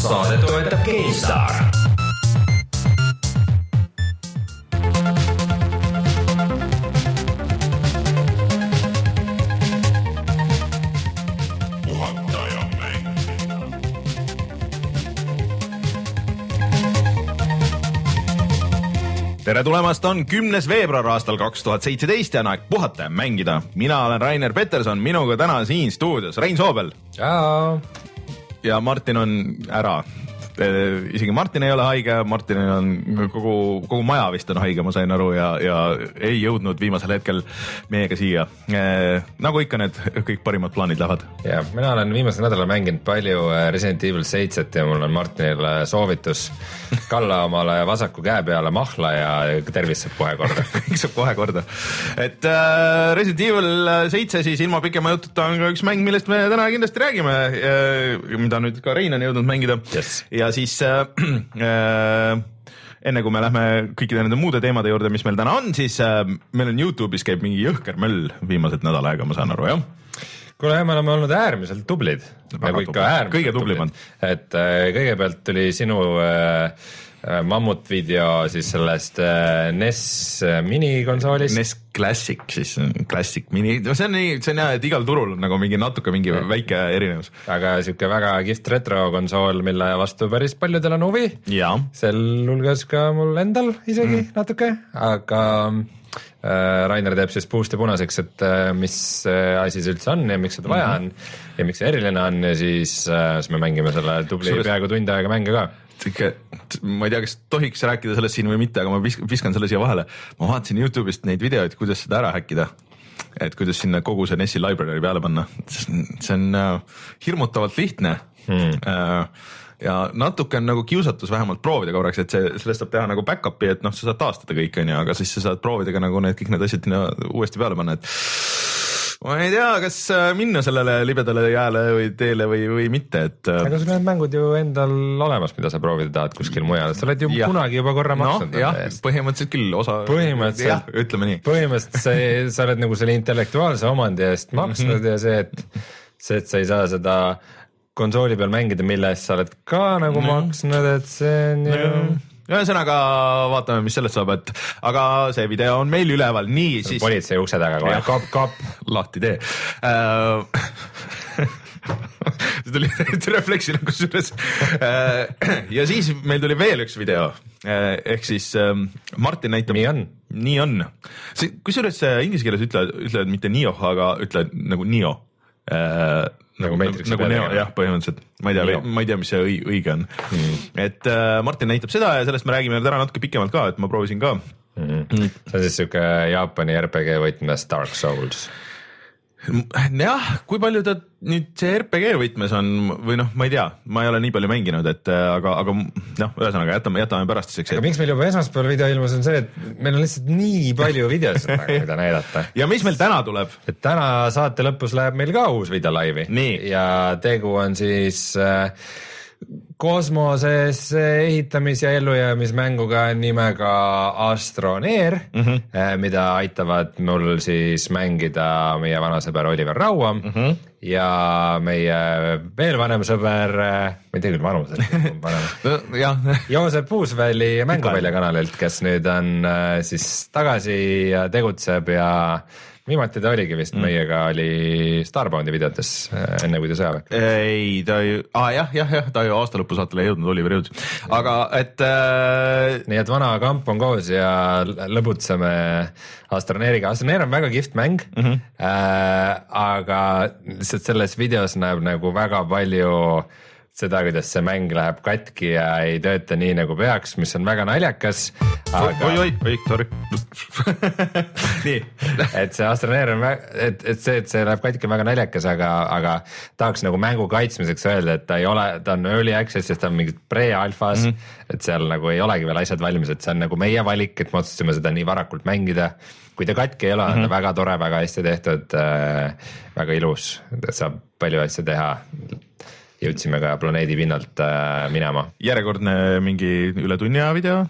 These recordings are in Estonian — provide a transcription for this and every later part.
saadet toetab GameStar tere tulemast, on kümnes veebruar aastal kaks tuhat seitseteist ja on aeg puhata ja mängida. mina olen Rainer Peterson, minuga täna siin stuudios Rein Soobel. Ja Martin on ära isegi Martin ei ole haige, Martinil on kogu, kogu maja vist on haige, ma sain aru ja, ja ei jõudnud viimasel hetkel meiega siia eh,. nagu ikka need kõik parimad plaanid lähevad. ja mina olen viimasel nädalal mänginud palju äh, Resident Evil seitset ja mul on Martinile soovitus kalla omale vasaku käe peale mahla ja tervis saab kohe korda kõik saab kohe korda. et äh, Resident Evil seitse siis ilma pikema jututa on ka üks mäng, millest me täna kindlasti räägime, mida nüüd ka Rein on jõudnud mängida yes. ja siis äh, äh, enne kui me lähme kõikide nende muude teemade juurde, mis meil täna on, siis äh, meil on Youtube'is käib mingi jõhker möll viimased nädal aega, ma saan aru, jah? kuule, me oleme olnud äärmiselt tublid. kõige tublimad. et äh, kõigepealt tuli sinu äh, Äh, mammutvideo siis sellest äh, NES äh, minikonsoolist. NES Classic siis, Classic mini, no see on nii, see on hea, et igal turul on nagu mingi natuke mingi ja. väike erinevus. aga sihuke väga kihvt retrokonsool, mille vastu päris paljudel on huvi. sealhulgas ka mul endal isegi mm. natuke, aga Rainer teeb siis puust ja punaseks, et mis asi see üldse on ja miks seda vaja on mm -hmm. ja miks see eriline on ja siis siis me mängime selle tubli peaaegu tund aega mänge ka sihuke, ma ei tea, kas tohiks rääkida sellest siin või mitte, aga ma viskan, selle siia vahele. ma vaatasin Youtube'ist neid videoid, kuidas seda ära häkkida. et kuidas sinna kogu see NES-i library peale panna, see on äh, hirmutavalt lihtne hmm. äh, ja natuke on nagu kiusatus vähemalt proovida korraks, et see, sellest saab teha nagu back-up'i, et noh, sa saad taastada kõik, on ju, aga siis sa saad proovida ka nagu need kõik need asjad sinna uuesti peale panna, et ma ei tea, kas äh, minna sellele libedale jääle või teele või, või mitte, et. Äh, aga sul on mängud ju endal olemas, mida sa proovida tahad kuskil mujal, sa oled ju ja. kunagi juba korra maksnud no,. jah, põhimõtteliselt küll, osa. põhimõtteliselt, ütleme nii. põhimõtteliselt sa, sa oled nagu selle intellektuaalse omandi eest maksnud mm -hmm. ja see, et, see, et sa ei saa seda konsooli peal mängida, mille eest sa oled ka nagu no. maksnud, et see on ju no ühesõnaga vaatame, mis sellest saab, et aga see video on meil üleval, nii siis. politsei ukse taga kohe, kap, kap, lahti tee uh, see tuli täiesti refleksina kusjuures. Uh, ja siis meil tuli veel üks video uh, ehk siis um, Martin näitab. nii on. nii on. kusjuures inglise keeles ütlevad, ütlevad mitte Nio, aga ütlevad nagu Nio nagu Matrixi nagu Neo jah, põhimõtteliselt, ma ei tea, ma ei tea, mis see õige on. Mm.. et äh, Martin näitab seda ja sellest me räägime täna natuke pikemalt ka, et ma proovisin ka. Mm. Mm. see on siis siuke Jaapani RPG võtmes Dark Souls jah, kui palju ta nüüd see RPG võtmes on või noh, ma ei tea, ma ei ole nii palju mänginud, et äh, aga, aga noh, ühesõnaga jätame, jätame pärastiseks. aga miks meil juba esmaspäeval video ilmus, on see, et meil on lihtsalt nii palju videosid mida näidata. ja mis meil täna tuleb? et täna saate lõpus läheb meil ka uus video laivi ja tegu on siis äh, kosmoses ehitamis- ja ellujäämismänguga nimega Astroneer mm, -hmm. mida aitavad mul siis mängida meie vanasõber Oliver Raua mm -hmm. ja meie veel vanem sõber, ma ei tea küll vanus, no, Joosep Puusväli Mänguvälja kanalilt, kes nüüd on äh, siis tagasi ja tegutseb ja viimati ta oligi vist mm. meiega oli Starboundi videotes äh, enne kui ta sõjaväkke. ei, ta ju ah,, jah, jah, jah, ta ju aasta lõpu saatele ei jõudnud, Oliver jõudis, aga et äh.... nii et vana kamp on koos ja lõbutseme Astroneeriga, Astroneer on väga kihvt mäng mm. -hmm. Äh, aga lihtsalt selles videos näeb nagu väga palju äh, seda, kuidas see mäng läheb katki ja ei tööta nii nagu peaks, mis on väga naljakas aga.... oi, oi, oi, sorry nii et see Astroneer on, et, et see, et see läheb katki on väga naljakas, aga, aga tahaks nagu mängu kaitsmiseks öelda, et ta ei ole, ta on early access'is, ta on mingis pre-alfas mm, -hmm. et seal nagu ei olegi veel asjad valmis, et see on nagu meie valik, et me otsustasime seda nii varakult mängida. kui ta katki ei ole mm, -hmm. on ta mhm. väga tore, väga hästi tehtud äh,, väga ilus, saab palju asju teha jõudsime ka planeedi pinnalt äh, minema. järjekordne mingi üle tunni aja video?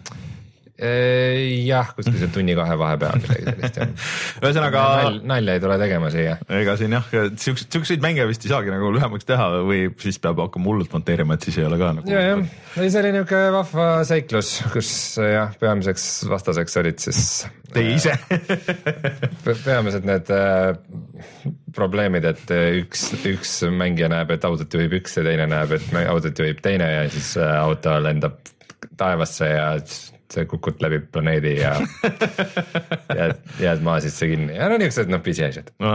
Jah, kuskil see tunni-kahe vahepeal midagi sellist jah. ühesõnaga Nal, nalja ei tule tegema siia. ega siin jah, siukseid, siukseid mänge vist ei saagi nagu lühemaks teha või siis peab hakkama hullult monteerima, et siis ei ole ka nagu. ja, jah, ei see oli niuke vahva seiklus, kus jah, peamiseks vastaseks olid siis. Teie ise peamised need äh, probleemid, et üks, üks mängija näeb, et autot juhib üks ja teine näeb, et autot juhib teine ja siis äh, auto lendab taevasse ja sa kukud läbi planeedi ja jääd, jääd maa sisse kinni ja no niisugused noh, pisiasjad no,.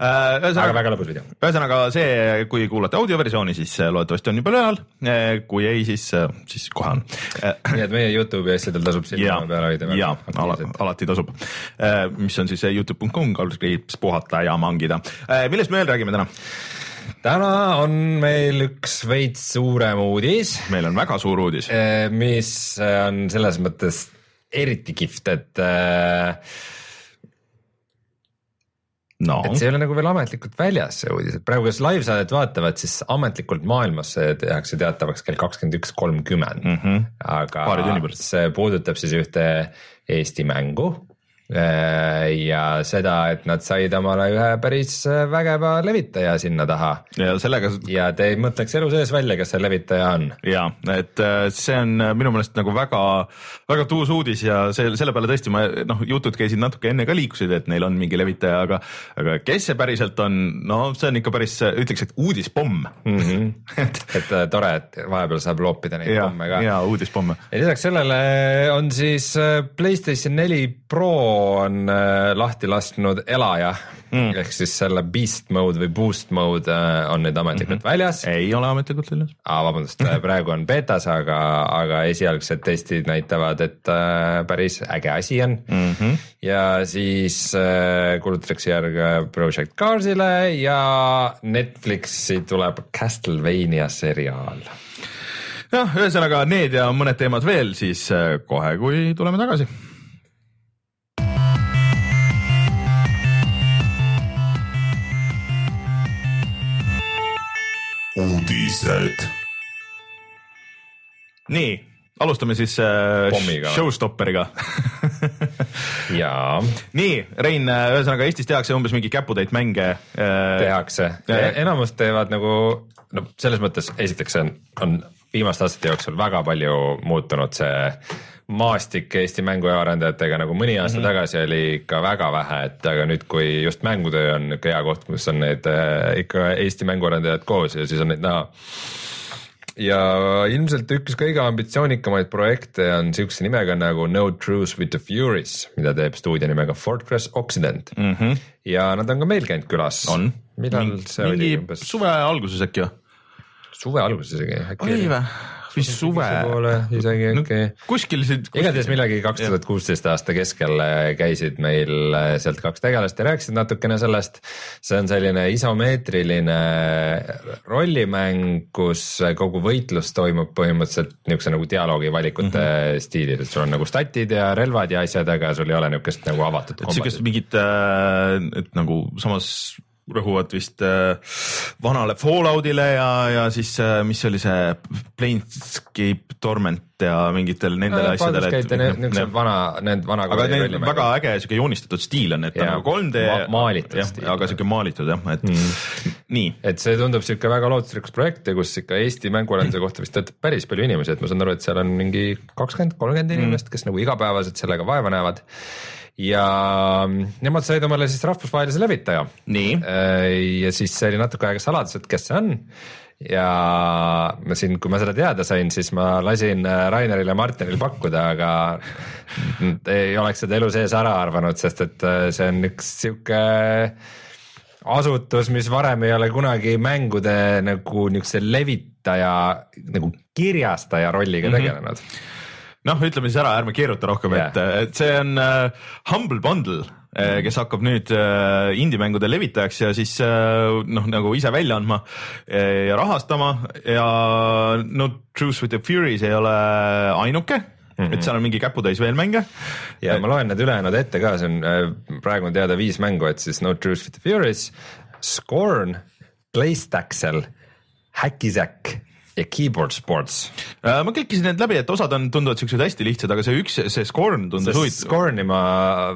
Äh, aga väga lõbus video. ühesõnaga see, kui kuulate audioversiooni, siis äh, loodetavasti on juba üleval, äh, kui ei, siis, siis kohe on. nii et meie Youtube'i asjadel tasub silma peal hoida. ja ala, alati tasub, mis on siis Youtube.com, kaldkriips puhata ja mangida. millest me veel räägime täna? Täna on meil üks veits suurem uudis. meil on väga suur uudis. Eh, mis on selles mõttes eriti kihvt, et äh, no.. et see ei ole nagu veel ametlikult väljas, see uudis, et praegu, kes laivsaadet vaatavad, siis ametlikult maailmas see tehakse teatavaks kell kakskümmend üks kolmkümmend. Mhm. aga see puudutab siis ühte Eesti mängu Äh, ja seda, et nad said omale ühe päris äh, vägeva levitaja sinna taha. ja sellega. ja te ei mõtleks elu sees välja, kes see levitaja on. ja, et äh, see on minu meelest nagu väga, väga tuus uudis ja see, selle peale tõesti ma noh, jutud käisid natuke enne ka liikusid, et neil on mingi levitaja, aga, aga kes see päriselt on, no see on ikka päris, ütleks, et uudispomm mm. -hmm. et, et tore, et vahepeal saab loopida neid ja, pomme ka. ja uudispomme. ja lisaks sellele on siis Playstation neli Pro on äh, lahti lasknud Elaja mm. ehk siis selle beast mode või boost mode äh, on nüüd ametlikult mm -hmm. väljas. ei ole ametlikult väljas. aa, vabandust, praegu on betas, aga, aga esialgsed testid näitavad, et äh, päris äge asi on mm. -hmm. ja siis äh, kuulutatakse järge Project Carsile ja Netflixi tuleb Castlevania seriaal jah, ühesõnaga need ja mõned teemad veel siis äh, kohe, kui tuleme tagasi uudised. nii, alustame siis äh, showstopperiga jaa. nii, Rein, äh, ühesõnaga Eestis tehakse umbes mingi käputäit mänge äh,. tehakse äh,, enamus teevad nagu no selles mõttes, esiteks on, on viimaste aastate jooksul väga palju muutunud see maastik Eesti mänguarendajatega nagu mõni aasta mm -hmm. tagasi oli ikka väga vähe, et aga nüüd, kui just mängutöö on niisugune hea koht, kus on need äh, ikka Eesti mänguarendajad koos ja siis on neid näha. ja ilmselt üks kõige ambitsioonikamaid projekte on siukse nimega nagu No Truce with the Furies, mida teeb stuudio nimega Fortress Occident mm. -hmm. ja nad on ka meil käinud külas. millal mingi, see oli umbes? suve alguses äkki või? Suve alguses isegi. oli või? vist suve. isegi äkki no,. kuskil siin. igatahes millalgi kaks tuhat kuusteist aasta keskel äh, käisid meil äh, sealt kaks tegelast ja rääkisid natukene sellest. see on selline isomeetriline rollimäng, kus kogu võitlus toimub põhimõtteliselt niisuguse nagu dialoogi valikute mm -hmm. stiilis, et sul on nagu statid ja relvad ja asjad, aga sul ei ole niisugust nagu avatud. et siukest mingit äh,, et nagu samas rõhuvad vist äh, vanale Falloutile ja, ja siis äh, mis oli see Planescape Torment ja mingitele nendele no, asjadele. niisugused vana, need vana. aga neil väga äge siuke joonistatud stiil on, et ta nagu 3D ma. maalitud stiil. aga siuke maalitud jah, et mm. nii. et see tundub siuke väga lootusrikas projekt ja kus ikka Eesti mänguarenduse kohta vist töötab päris palju inimesi, et ma saan aru, et seal on mingi kakskümmend, kolmkümmend mm. inimest, kes nagu igapäevaselt sellega vaeva näevad ja nemad said omale siis rahvusvahelise levitaja. Äh, ja siis see oli natuke aega saladus, et kes see on ja ma siin, kui ma seda teada sain, siis ma lasin äh, Rainerile ja Martinil pakkuda, aga ei oleks seda elu sees ära arvanud, sest et äh, see on üks sihuke asutus, mis varem ei ole kunagi mängude nagu niisuguse levitaja nagu kirjastaja rolliga mm -hmm. Noh, ütleme siis ära, ärme keeruta rohkem yeah., et, et see on uh, Humble Bundle uh,, kes hakkab nüüd uh, indie-mängude levitajaks ja siis uh, noh, nagu ise välja andma uh, ja rahastama ja no Truth with the Furies ei ole ainuke Mm -hmm. et seal on mingi käputäis veel mänge. ja ma loen need ülejäänud ette ka, see on praegu on teada viis mängu, et siis No Truth with the Furies, Scorn, Playstaxel, Sack ja Keyboard Sports. Äh, ma klikkisin need läbi, et osad on, tunduvad siuksed hästi lihtsad, aga see üks, see Scorn tundus huvitav. Scorn'i ma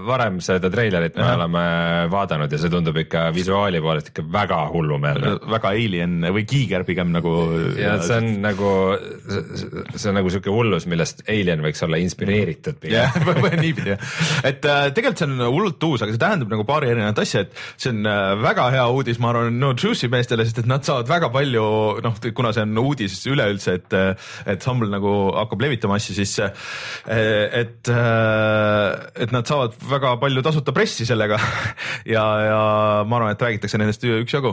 varem seda treilerit me oleme vaadanud ja see tundub ikka visuaali poolest ikka väga hullumeelne. väga alien või kiiger pigem nagu. ja see on nagu, see on nagu siuke hullus, millest Alien võiks olla inspireeritud pigem. jah, niipidi jah, et äh, tegelikult see on hullult uus, aga see tähendab nagu paari erinevat asja, et see on äh, väga hea uudis, ma arvan, no Juice'i meestele, sest et nad saavad väga palju noh, kuna see on uudis siis üleüldse, et, et Humble nagu hakkab levitama asju, siis et, et nad saavad väga palju tasuta pressi sellega. Ja, ja ma arvan, et räägitakse nendest üksjagu.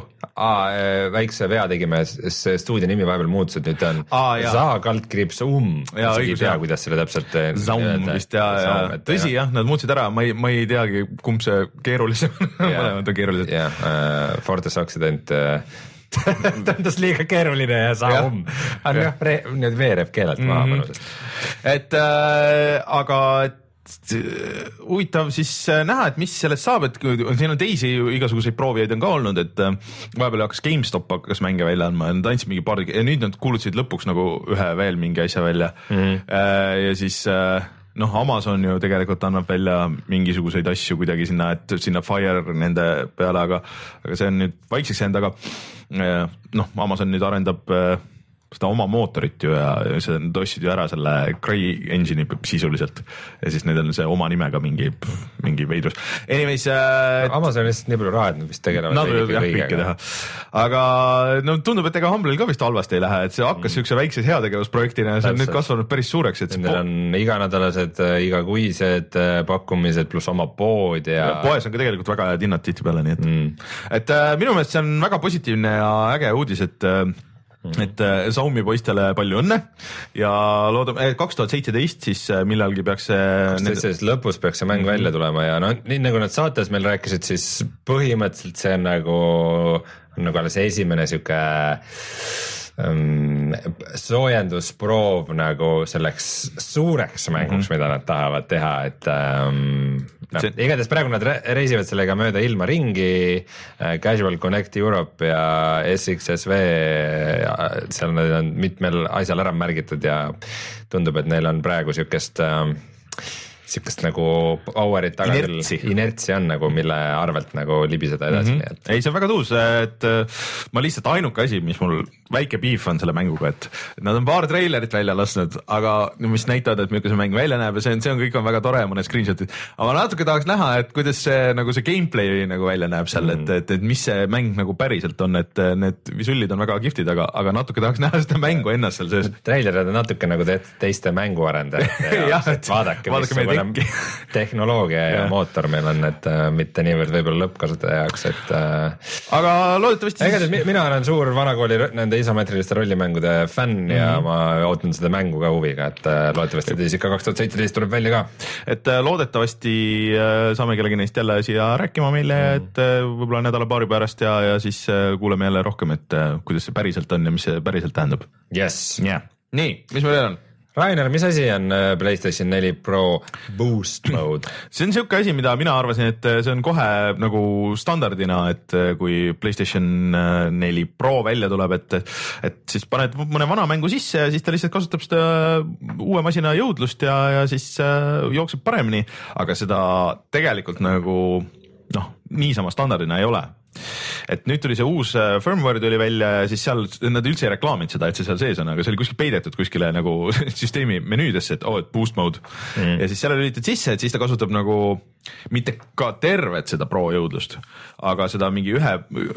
väikse vea tegime, see stuudio nimi vahepeal muutus, et nüüd on Za kaldkriips Um. isegi ei tea, kuidas selle täpselt. Zaum vist ja, ja tõsi jah, nad muutsid ära, ma ei, ma ei teagi, kumb see keerulisem on. Mõlemad on keerulised. jah, Fortes Occident tundus liiga keeruline ja saum. aga jah, nüüd veereb keelelt maha mhm. mõnusasti. et äh, aga äh, huvitav siis äh, näha, et mis sellest saab, et siin on teisi igasuguseid proovijaid on ka olnud, et äh, vahepeal hakkas GameStop hakkas mänge välja andma ja nad andsid mingi paar ja nüüd nad kuulutasid lõpuks nagu ühe veel mingi asja välja mm. -hmm. ja siis noh, Amazon ju tegelikult annab välja mingisuguseid asju kuidagi sinna, et sinna Fire nende peale, aga, aga see on nüüd vaikseks jäänud, aga noh, Amazon nüüd arendab äh, seda oma mootorit ju ja see, nad ostsid ju ära selle Cray engine'i sisuliselt ja siis neil on see oma nimega mingi, mingi veidrus. Anyways äh,. Amazon lihtsalt nii palju raha, et nad vist tegelevad. Nad võivad jah kõike teha, aga no tundub, et ega Humble'il ka vist halvasti ei lähe, et see hakkas mm. siukse väikse heategevusprojektina ja see on nüüd kasvanud päris suureks, et. Nendel on iganädalased, äh, igakuised äh, pakkumised pluss oma pood ja, ja. poes on ka tegelikult väga head hinnad tihtipeale, nii et mm., et äh, minu meelest see on väga positiivne ja äge uudis, et äh, Mm. Et äh, Xiaomi poistele palju õnne ja loodame, eh, kaks tuhat seitseteist siis äh, millalgi peaks see. kaks tuhat seitseteist lõpus peaks see mäng mm -hmm. välja tulema ja no nii nagu nad saates meil rääkisid, siis põhimõtteliselt see on nagu, nagu alles esimene sihuke soojendusproov nagu selleks suureks mänguks mm, -hmm. mida nad tahavad teha, et ähm, noh igatahes praegu nad reisivad sellega mööda ilma ringi äh,. Casual Connect Europe ja SXSV, seal nad on mitmel asjal ära märgitud ja tundub, et neil on praegu sihukest äh, sihukest nagu power'it taga inertsi. küll, inertsi on nagu, mille arvelt nagu libiseda edasi mm, -hmm. nii et. ei, see on väga tuus, et äh, ma lihtsalt ainuke asi, mis mul väike beef on selle mänguga, et nad on paar treilerit välja lasknud, aga mis näitavad, et milline see mäng välja näeb ja see on, see on, kõik on väga tore, mõned screenshot'id. aga ma natuke tahaks näha, et kuidas see nagu see gameplay nagu välja näeb seal mm, -hmm. et, et, et mis see mäng nagu päriselt on, et need visullid on väga kihvtid, aga, aga natuke tahaks näha seda mängu ennast seal sees. treilerid on natuke nagu te teiste mänguarendajate jaoks, et vaadake, missugune enam tehnoloogia ja, ja mootor meil on, et äh, mitte niivõrd võib-olla lõppkasutaja jaoks, et äh,. aga loodetavasti. igatahes mina olen suur vanakooli nende isomeetriliste rollimängude fänn mm -hmm. ja mhm. ma ootan seda mängu ka huviga, et äh, loodetavasti ta siis ikka kaks tuhat seitseteist tuleb välja ka. et äh, loodetavasti äh, saame kellegi neist jälle siia rääkima meile mm, -hmm. et äh, võib-olla nädala-paari pärast ja, ja siis äh, kuuleme jälle rohkem, et äh, kuidas see päriselt on ja mis see päriselt tähendab. jess yeah.. nii, mis meil veel on? Rainer, mis asi on äh, Playstation neli Pro Boost Mode? see on siuke asi, mida mina arvasin, et äh, see on kohe nagu standardina, et äh, kui Playstation neli Pro välja tuleb, et, et siis paned mõne vana mängu sisse ja siis ta lihtsalt kasutab seda uue masina jõudlust ja, ja siis jookseb paremini, aga seda tegelikult nagu noh, niisama standardina ei ole et nüüd tuli see uus äh, firmware tuli välja ja siis seal nad üldse ei reklaaminud seda, et see seal sees on, aga see oli kuskil peidetud kuskile nagu süsteemi menüüdesse, et oo oh,, et boost mode mm. ja siis selle lülitad sisse, et siis ta kasutab nagu mitte ka tervet seda pro jõudlust, aga seda mingi ühe,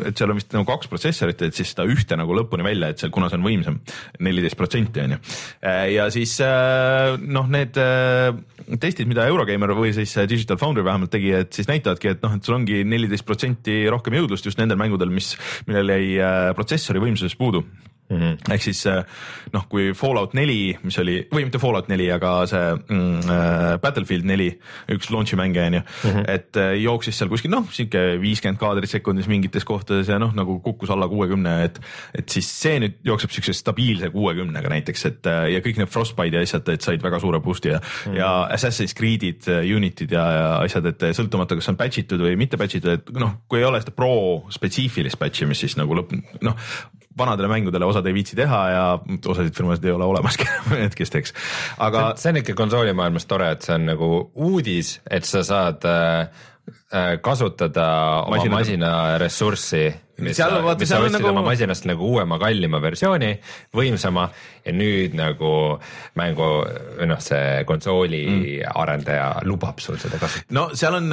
et seal on vist nagu kaks protsessorit, et siis seda ühte nagu lõpuni välja, et see, kuna see on võimsam, neliteist protsenti on ju. Äh, ja siis äh, noh, need testid, mida Eurogeimer või siis Digital Foundry vähemalt tegi, et siis näitavadki, et noh, et sul ongi neliteist protsenti rohkem jõudlust just nendel mängudel, mis, millel jäi protsessori võimsusest puudu Mm -hmm. ehk siis äh, noh, kui Fallout neli, mis oli, või mitte Fallout neli, aga see mm, äh, Battlefield neli, üks launch'i mänge on ju mm, -hmm. et äh, jooksis seal kuskil noh, sihuke viiskümmend kaadrit sekundis mingites kohtades ja noh, nagu kukkus alla kuuekümne, et et siis see nüüd jookseb siukse stabiilse kuuekümnega näiteks, et ja kõik need Frostbite'i asjad, et said väga suure boost'i ja mm, -hmm. ja Assassin's Creed'id, Unity'd ja, ja asjad, et sõltumata, kas on patch itud või mitte patch itud, et noh, kui ei ole seda pro spetsiifilist patch'i, mis siis nagu lõpp, noh vanadele mängudele osad ei viitsi teha ja osasid firmasid ei ole olemaski et kes teeks, aga. see on ikka konsoolimaailmas tore, et see on nagu uudis, et sa saad äh kasutada oma masina, masina ressurssi mis seal, vaata, mis sa ostsid nagu... oma masinast nagu uuema, kallima versiooni, võimsama ja nüüd nagu mängu või noh, see konsooli mm. arendaja lubab sul seda kasutada. no seal on,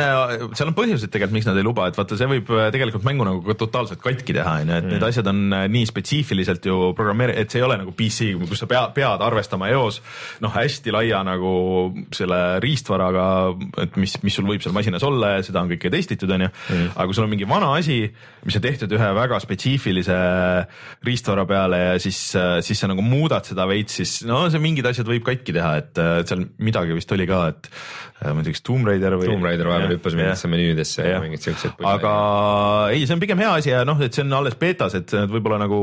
seal on põhjused tegelikult, miks nad ei luba, et vaata, see võib tegelikult mängu nagu ka totaalselt katki teha, on ju, et mm. need asjad on nii spetsiifiliselt ju programmeeri-, et see ei ole nagu PC, kus sa pea, pead arvestama eos noh, hästi laia nagu selle riistvaraga, et mis, mis sul võib seal masinas olla ja seda on kõike testitud, on ju, mm. aga kui sul on mingi vana asi, mis on tehtud ühe väga spetsiifilise riistvara peale ja siis, siis sa nagu muudad seda veits, siis no see mingid asjad võib katki teha, et seal midagi vist oli ka, et ma ei tea, kas Tomb Raider või. Tomb Raider vahepeal hüppas mingitesse menüüdesse ja mingeid siukseid. aga ei, see on pigem hea asi ja noh, et see on alles beetas, et võib-olla nagu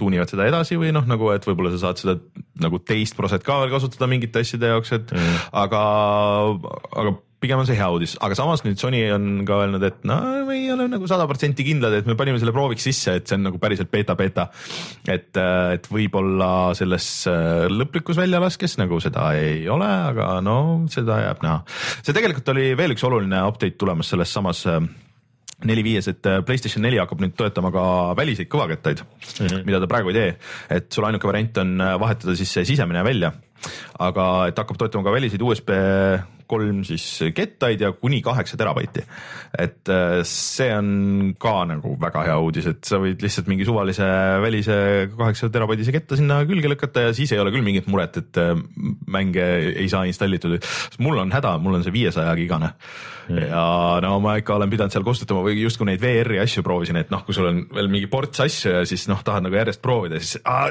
tuunivad seda edasi või noh, nagu et võib-olla sa saad seda nagu teist proset ka veel kasutada mingite asjade jaoks, et mm. aga, aga pigem on see hea uudis, aga samas nüüd Sony on ka öelnud, et no me ei ole nagu sada protsenti kindlad, et me panime selle prooviks sisse, et see on nagu päriselt beeta-beeta. et, et võib-olla selles äh, lõplikus väljalaskes nagu seda ei ole, aga no seda jääb näha. see tegelikult oli veel üks oluline update tulemas selles samas äh, neli viies, et äh, Playstation neli hakkab nüüd toetama ka väliseid kõvakettaid mm, -hmm. mida ta praegu ei tee, et sul ainuke variant on vahetada siis see sisemine välja, aga et hakkab toetama ka väliseid USB kolm siis kettaid ja kuni kaheksa terabaiti. et äh, see on ka nagu väga hea uudis, et sa võid lihtsalt mingi suvalise välise kaheksa terabaidise ketta sinna külge lükata ja siis ei ole küll mingit muret, et äh, mänge ei saa installitud. mul on häda, mul on see viiesaja gigane mm. ja no ma ikka olen pidanud seal kustutama või justkui neid VR-i asju proovisin, et noh, kui sul on veel mingi ports asju ja siis noh, tahad nagu järjest proovida, siis aa,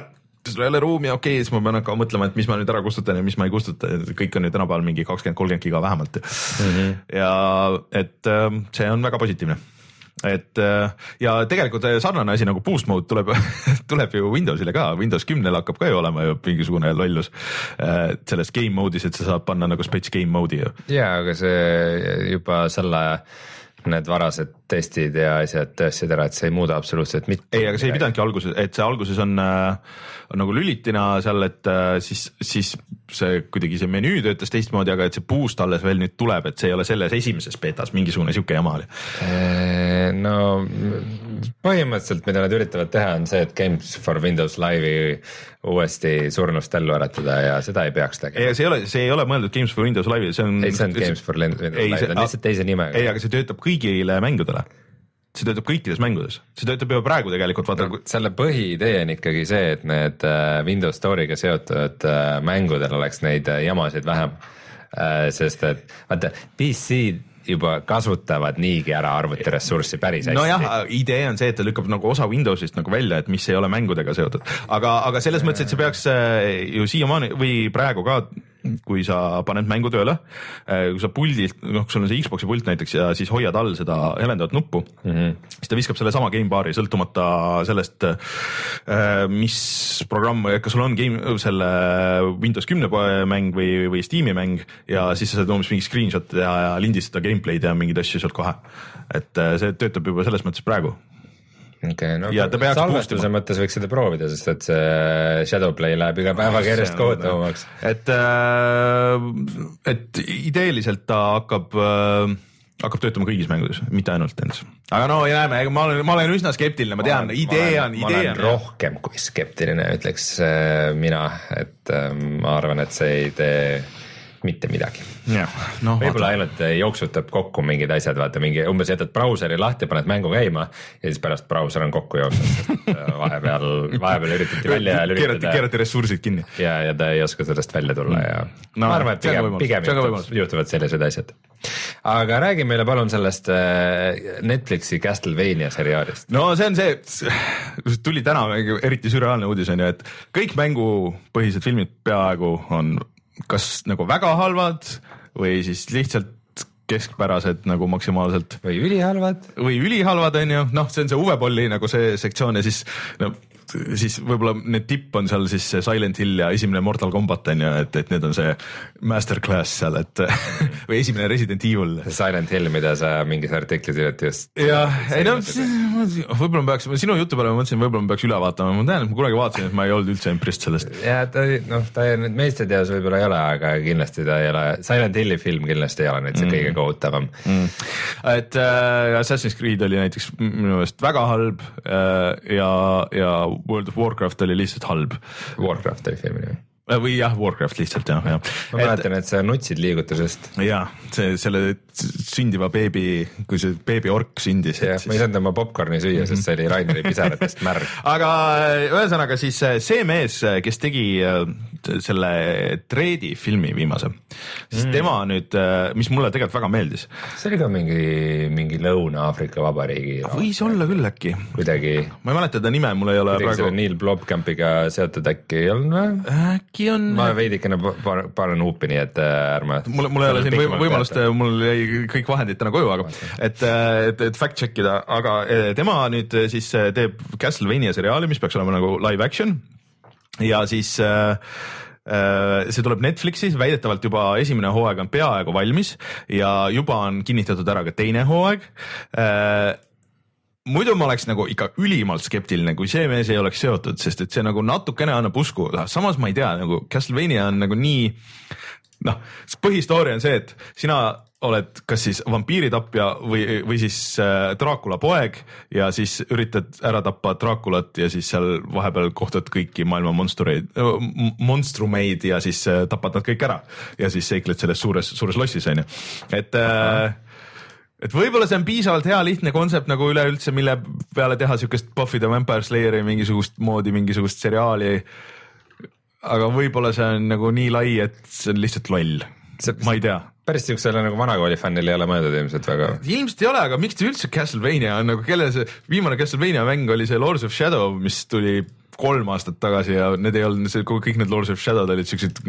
sul ei ole ruumi, okei okay,, siis ma pean hakkama mõtlema, et mis ma nüüd ära kustutan ja mis ma ei kustuta, kõik on ju tänapäeval mingi kakskümmend, kolmkümmend giga vähemalt mm. -hmm. ja et ähm, see on väga positiivne et äh, ja tegelikult sarnane asi nagu boost mode tuleb tuleb ju Windowsile ka, Windows kümnel hakkab ka ju olema ju mingisugune lollus äh, selles game mode'is, et sa saad panna nagu spets game mode'i ju. ja, aga see juba selle need varased testid ja asjad tõestasid ära, et see ei muuda absoluutselt mitte. ei, aga see ei pidanudki alguses, et see alguses on, äh, on nagu lülitina seal, et äh, siis, siis see kuidagi see menüü töötas teistmoodi, aga et see boost alles veel nüüd tuleb, et see ei ole selles esimeses betas, mingisugune sihuke jama oli. Äh, no põhimõtteliselt, mida nad üritavad teha, on see, et Games for Windows Live'i uuesti surnust ellu äratada ja seda ei peaks tegema. see ei ole, see ei ole mõeldud Games for Windows Live'i, see on. ei, see on Games for Windows Live, ta on lihtsalt teise nimega. ei, aga see töötab kõigile mängudele see töötab kõikides mängudes, see töötab juba praegu tegelikult vaata no,. selle põhiidee on ikkagi see, et need äh, Windows Store'iga seotud äh, mängudel oleks neid äh, jamasid vähem. sest et vaata PC juba kasutavad niigi ära arvutiressurssi päris hästi. nojah, idee on see, et ta lükkab nagu osa Windowsist nagu välja, et mis ei ole mängudega seotud, aga, aga selles mõttes, et see peaks ju siiamaani või praegu ka kui sa paned mängu tööle, äh, kui sa puldilt, noh, kui sul on see Xbox'i pult näiteks ja siis hoiad all seda helendavat nuppu mm, -hmm. siis ta viskab sellesama gamebar'i sõltumata sellest, äh, mis programm, kas sul on game, selle Windows kümne mäng või, või Steam'i mäng ja siis sa saad umbes mingi screenshot'e teha ja lindistada gameplay'd ja mingeid asju sealt kohe. et äh, see töötab juba selles mõttes praegu okei okay,, no ja salvestuse mõttes võiks seda proovida, sest et see Shadowplay läheb iga päevaga järjest kohutavamaks. et, äh, et ideeliselt ta hakkab äh, hakkab töötama kõigis mängudes, mitte ainult nendes. aga no ja näeme, ma olen, ma olen üsna skeptiline, ma tean, idee on, idee on. rohkem kui skeptiline, ütleks äh, mina, et ma arvan, et see idee mitte midagi. No, võib-olla ainult jooksutab kokku mingid asjad, vaata mingi umbes jätad brauseri lahti, paned mängu käima ja siis pärast brauser on kokku jooksnud, sest äh, vahepeal, vahepeal üritati välja lülitada. keerati, keerati ressursid kinni. ja, ja ta ei oska sellest välja tulla ja no, ma arvan, et pigem, pigem juhtuvad, juhtuvad sellised asjad. aga räägi meile palun sellest äh, Netflixi Castlevania seriaalist. no see on see, tuli täna eriti sürreaalne uudis on ju, et kõik mängupõhised filmid peaaegu on kas nagu väga halvad või siis lihtsalt keskpärased nagu maksimaalselt. või ülihalvad. või ülihalvad, on ju, noh, see on see Uwe Bolli nagu see sektsioon ja siis no siis võib-olla need tipp on seal siis see Silent Hill ja esimene Mortal Combat on ju, et, et need on see masterclass seal, et või esimene Resident Evil. Silent Hill, mida sa mingis artiklis hiljuti just. jah, ei no võib-olla ma peaks, sinu jutu peale ma mõtlesin, võib-olla ma peaks üle vaatama, ma tean, et ma kunagi vaatasin, et ma ei olnud üldse impressed sellest. ja ta noh, ta nüüd meistriteos võib-olla ei ole, aga kindlasti ta ei ole, Silent Hilli film kindlasti ei ole nüüd see mm. kõige kohutavam mm.. et äh, Assassin's Creed oli näiteks minu meelest väga halb äh, ja, ja World of Warcraft oli lihtsalt halb. Warcraft oli filmi nimi Äh, või jah, Warcraft lihtsalt jah, jah. ma mäletan, et sa nutsid liigutusest. ja see selle sündiva beebi, kui see beebi ork sündis. jah, ma ei saanud oma popkorni süüa mm, -hmm. sest see oli Raineri pisaratest märg. aga äh, ühesõnaga siis äh, see mees, kes tegi selle Dreadi filmi viimase, siis mm. tema nüüd, mis mulle tegelikult väga meeldis. see oli ka mingi, mingi Lõuna-Aafrika Vabariigi. võis olla küll äkki. kuidagi. ma ei mäleta ta nime, mul ei ole kuidagi praegu. Neil Blomkampiga seotud äkki ei olnud või? äkki on. ma veidikene panen huupi, nii et äh, ärme. mul, mul ei ole siin võim, võimalust, mul jäi kõik vahendid täna koju, aga et, äh, et, et fact check ida, aga äh, tema nüüd siis teeb Castlevania seriaali, mis peaks olema nagu live action ja siis äh, see tuleb Netflixis, väidetavalt juba esimene hooaeg on peaaegu valmis ja juba on kinnitatud ära ka teine hooaeg. Muidu ma oleks nagu ikka ülimalt skeptiline, kui see mees ei oleks seotud, sest et see nagu natukene annab usku, samas ma ei tea, nagu Castlevania on nagu nii noh, põhistooria on see, et sina oled kas siis vampiiritapja või, või siis äh, Dracula poeg ja siis üritad ära tappa Draculat ja siis seal vahepeal kohtad kõiki maailma monstrumeid, monstrumeid ja siis äh, tapad nad kõik ära. Ja siis seikled selles suures, suures lossis on ju, et äh, et võib-olla see on piisavalt hea lihtne kontsept nagu üleüldse, mille peale teha siukest Buffy the Vampire Slayeri mingisugust moodi mingisugust seriaali. aga võib-olla see on nagu nii lai, et see on lihtsalt loll, ma ei tea päris siuksele nagu vanakooli fännile ei ole mõeldud ilmselt väga. ilmselt ei ole, aga miks ta üldse Castlevania on nagu, kelle see viimane Castlevania mäng oli see Lords of Shadow, mis tuli kolm aastat tagasi ja need ei olnud, kõik need Lords of Shadow'd olid siuksed.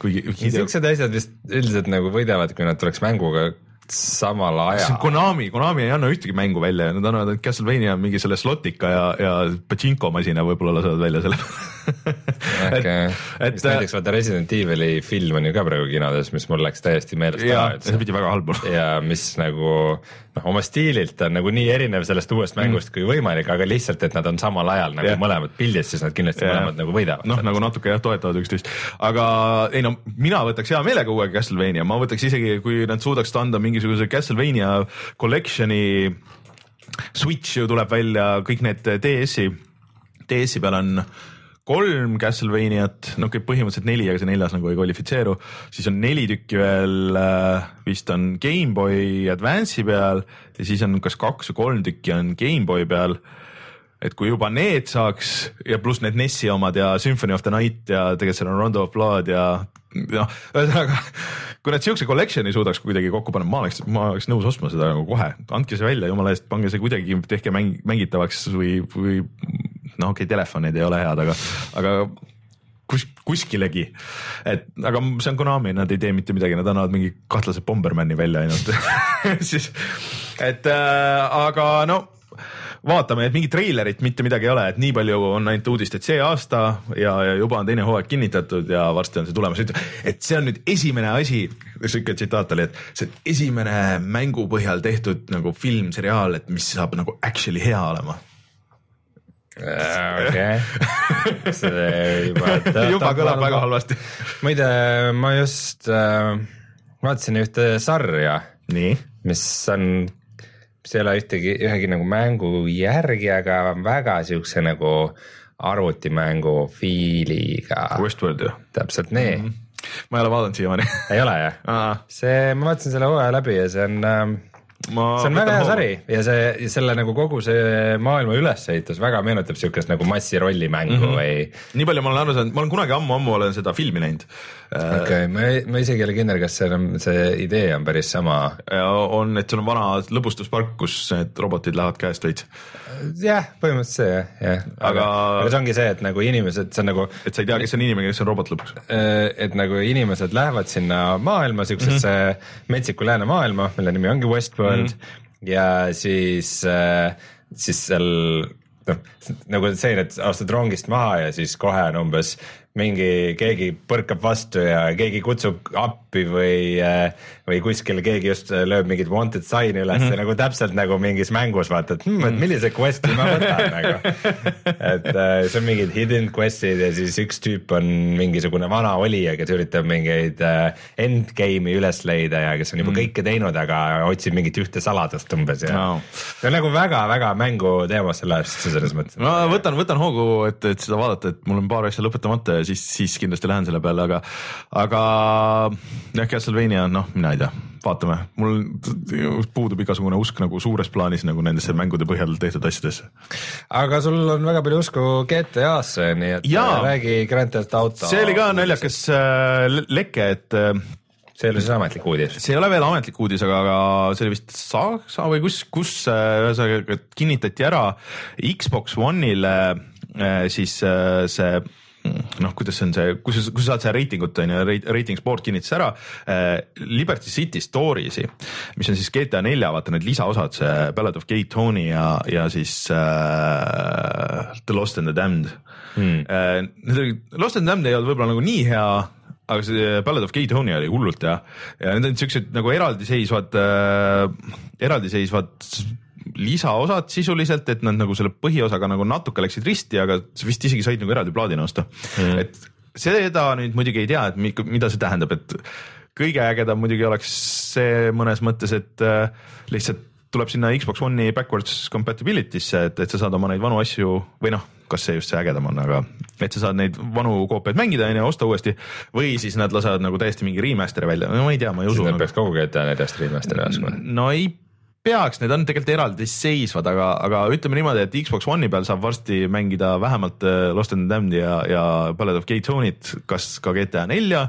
kuigi. siuksed asjad vist üldiselt nagu võidavad, kui nad tuleks mänguga samal ajal. Konami, Konami ei anna ühtegi mängu välja ja nad annavad Castlevania mingi selle slotika ja, ja Pachinko masina võib-olla lasevad välja selle et, et näiteks vaata Resident Evil'i film on ju ka praegu kinodes, mis mul läks täiesti meelest ära. see pidi väga halb olema. ja mis nagu noh, oma stiililt on nagu nii erinev sellest uuest mm. mängust mm. kui võimalik, aga lihtsalt, et nad on samal ajal nagu yeah. mõlemad pildis, siis nad kindlasti yeah. mõlemad nagu võidavad. noh, nagu natuke jah, toetavad üksteist, aga ei no mina võtaks hea meelega uue Castlevania, ma võtaks isegi, kui nad suudaks anda mingisuguse Castlevania collection'i. Switch ju tuleb välja, kõik need DS-i, DS-i peal on kolm Castlevaniat, no okei okay,, põhimõtteliselt neli, aga see neljas nagu ei kvalifitseeru, siis on neli tükki veel äh, vist on GameBoy Advance'i peal ja siis on kas kaks või kolm tükki on GameBoy peal. et kui juba need saaks ja pluss need NES-i omad ja Symphony of the Night ja tegelikult seal on Rondo of Blood ja noh, ühesõnaga kui nad siukse collection'i suudaks kuidagi kokku panna, ma oleks, ma oleks nõus ostma seda nagu kohe, andke see välja, jumala eest, pange see kuidagi, tehke mäng, mängitavaks või, või noh, okei okay,, telefonid ei ole head, aga, aga kus, kuskilegi. et aga see on Konami, nad ei tee mitte midagi, nad annavad mingi kahtlase Bombermani välja ainult siis, et äh, aga no vaatame, et mingit treilerit mitte midagi ei ole, et nii palju on ainult uudist, et see aasta ja, ja juba on teine hooaeg kinnitatud ja varsti on see tulemas, et see on nüüd esimene asi, sihuke tsitaat oli, et see on esimene mängu põhjal tehtud nagu film, seriaal, et mis saab nagu actually hea olema Äh, okei, see juba. juba kõlab väga halvasti. muide, ma just äh, vaatasin ühte sarja. mis on, mis ei ole ühtegi, ühegi nagu mängu järgi, aga väga siukse nagu arvutimängu fiiliga. Westworld ju. täpselt nii mm. -hmm. ma ei ole vaadanud siiamaani ei ole jah? see, ma vaatasin selle hooaja läbi ja see on äh, Ma see on väga hea sari ja see, selle nagu kogu see maailma ülesehitus väga meenutab siukest nagu massirollimängu mm -hmm. või. nii palju ma olen aru saanud, ma olen kunagi ammu-ammu olen seda filmi näinud. okei okay,, ma, ma isegi ei ole kindel, kas see on, see idee on päris sama. on, et sul on vana lõbustuspark, kus need robotid lähevad käest veits. jah, põhimõtteliselt see jah, jah, aga, aga see ongi see, et nagu inimesed, see on nagu. et sa ei tea, kes on inimene, kes on robot lõpuks. et nagu inimesed lähevad sinna maailma, siuksesse mm -hmm. metsiku läänemaailma, mille nimi ongi Westworld mm -hmm. ja siis, äh, siis seal noh nagu see, et astud rongist maha ja siis kohe on umbes mingi, keegi põrkab vastu ja keegi kutsub appi või, või kuskil keegi just lööb mingit wanted sign'i üles mm -hmm. nagu täpselt nagu mingis mängus vaata, et hmm, et millise quest'i ma võtan nagu. et äh, see on mingid hidden quest'id ja siis üks tüüp on mingisugune vana olija, kes üritab mingeid äh, endgame'i üles leida ja kes on juba mm -hmm. kõike teinud, aga otsib mingit ühte saladust umbes ja no. see on nagu väga-väga mängu teema sellest selles mõttes. ma võtan, võtan hoogu, et, et seda vaadata, et mul on paar asja lõpetamata ja siis, siis kindlasti lähen selle peale, aga, aga jah, Castlevania, noh, mina ei tea, vaatame, mul puudub igasugune usk nagu suures plaanis nagu nendesse mängude põhjal tehtud asjadesse. aga sul on väga palju usku GTA-sse, nii et ja, räägi Grand Theft Auto. see oli ka naljakas äh, leke, et äh, see ei ole siis ametlik uudis? see ei ole veel ametlik uudis, aga, aga see oli vist Saksa või kus, kus äh, ühesõnaga kinnitati ära Xbox One'ile äh, siis see noh, kuidas on see, kui sa, kui sa saad seda reitingut on ju, Ratings Board kinnitas ära äh, Liberty City Stories'i, mis on siis GTA nelja, vaata need lisaosad, see Ballad of Gay Tony ja, ja siis äh, The Lost and the Damned. Hmm.. Äh, need olid, Lost and the Damned ei olnud võib-olla nagu nii hea aga see Ballad of Gay Tony oli hullult hea. Ja need on siuksed nagu eraldiseisvad äh,, eraldiseisvad lisaosad sisuliselt, et nad nagu selle põhiosaga nagu natuke läksid risti, aga sa vist isegi said nagu eraldi plaadina osta mm.. et seda nüüd muidugi ei tea, et mida see tähendab, et kõige ägedam muidugi oleks see mõnes mõttes, et äh, lihtsalt tuleb sinna Xbox One'i backwards compatibility'sse, et, et sa saad oma neid vanu asju või noh, kas see just see ägedam on, aga et sa saad neid vanu koopiaid mängida on ju, osta uuesti või siis nad lasevad nagu täiesti mingi remaster'i välja, no ma ei tea, ma ei usu. nad nagu... peaks kogu GTA neljast remaster'i laskma. no ei peaks, need on tegelikult eraldiseisvad, aga, aga ütleme niimoodi, et Xbox One'i peal saab varsti mängida vähemalt äh, Lost in the Damned ja, ja Ballad of Gay Tony't, kas ka GTA nelja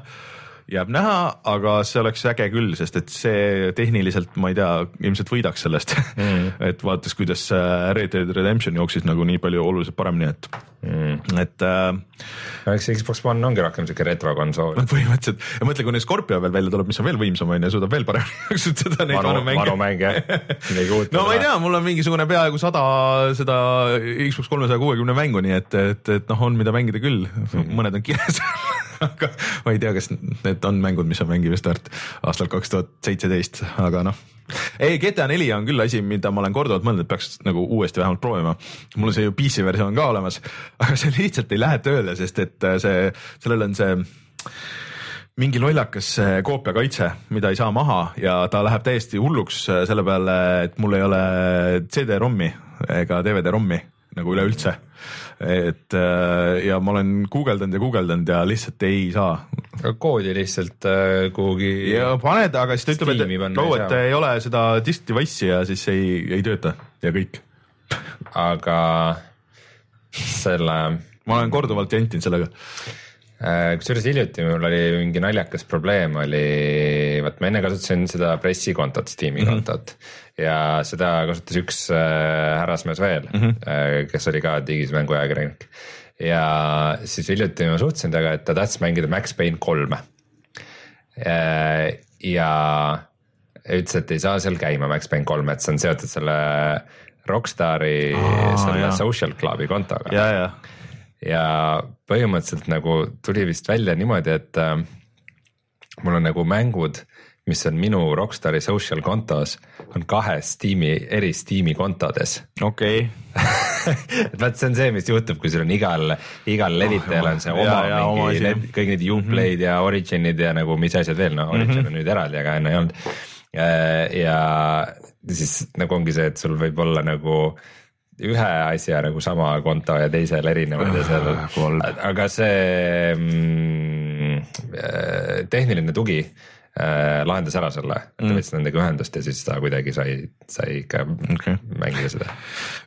jääb näha, aga see oleks äge küll, sest et see tehniliselt, ma ei tea, ilmselt võidaks sellest mm. et vaadates, kuidas äh, Red Dead Redemption jooksis nagu nii palju oluliselt paremini, et mm., et äh,. eks Xbox One ongi rohkem siuke retrokonsool. no põhimõtteliselt ja mõtle, kui nüüd Scorpio veel välja tuleb, mis on veel võimsam on ju, suudab veel paremini kasutada neid vanu mänge. vanu mänge no ma ei tea, mul on mingisugune peaaegu sada seda Xbox kolmesaja kuuekümne mängu, nii et, et, et noh, on mida mängida küll mm., mõned on kirjas aga ma ei tea, kas need on mängud, mis on mängimist väärt aastal kaks tuhat seitseteist, aga noh. ei, GTA neli on küll asi, mida ma olen korduvalt mõelnud, et peaks nagu uuesti vähemalt proovima. mul on see ju PC versioon ka olemas, aga see lihtsalt ei lähe tööle, sest et äh, see, sellel on see mingi lollakas äh, koopiakaitse, mida ei saa maha ja ta läheb täiesti hulluks äh, selle peale, et mul ei ole CD-ROM-i ega DVD-ROM-i nagu üleüldse et äh, ja ma olen guugeldanud ja guugeldanud ja lihtsalt ei saa. koodi lihtsalt äh, kuhugi. ja paned, aga siis ta ütleb, et go, et ei ole seda disk device'i ja siis ei, ei tööta ja kõik. aga selle. ma olen korduvalt jantinud sellega Äh, kusjuures hiljuti mul oli mingi naljakas probleem oli, vaat ma enne kasutasin seda pressikontot, Steam'i mm -hmm. Ja seda kasutas üks äh, härrasmees veel mm, -hmm. kes oli ka digismängu ajakirjanik. ja siis hiljuti ma suhtlesin temaga, et ta tahtis mängida Max Payne kolme. ja ütles, et ei saa seal käima Max Payne kolm, et see on seotud selle Rockstari oh, selle jah. social club'i kontoga. ja, ja ja põhimõtteliselt nagu tuli vist välja niimoodi, et äh, mul on nagu mängud, mis on minu Rockstari social kontos, on kahes Steam'i, eri Steam'i kontodes. okei okay. et vaat see on see, mis juhtub, kui sul on igal, igal levitajal on see oma ja, ja, mingi, need, kõik need Uplay'd mm -hmm. ja Originid ja nagu mis asjad veel, no Origin mm -hmm. on nüüd eraldi, aga enne ei olnud. Ja siis nagu ongi see, et sul võib olla nagu ühe asja nagu sama konto ja teisel erinevad ja seal, ah, aga see mm, äh, tehniline tugi äh, lahendas ära selle, et mm. võttis nendega ühendust ja siis ta kuidagi sai, sai ikka okay. mängida seda.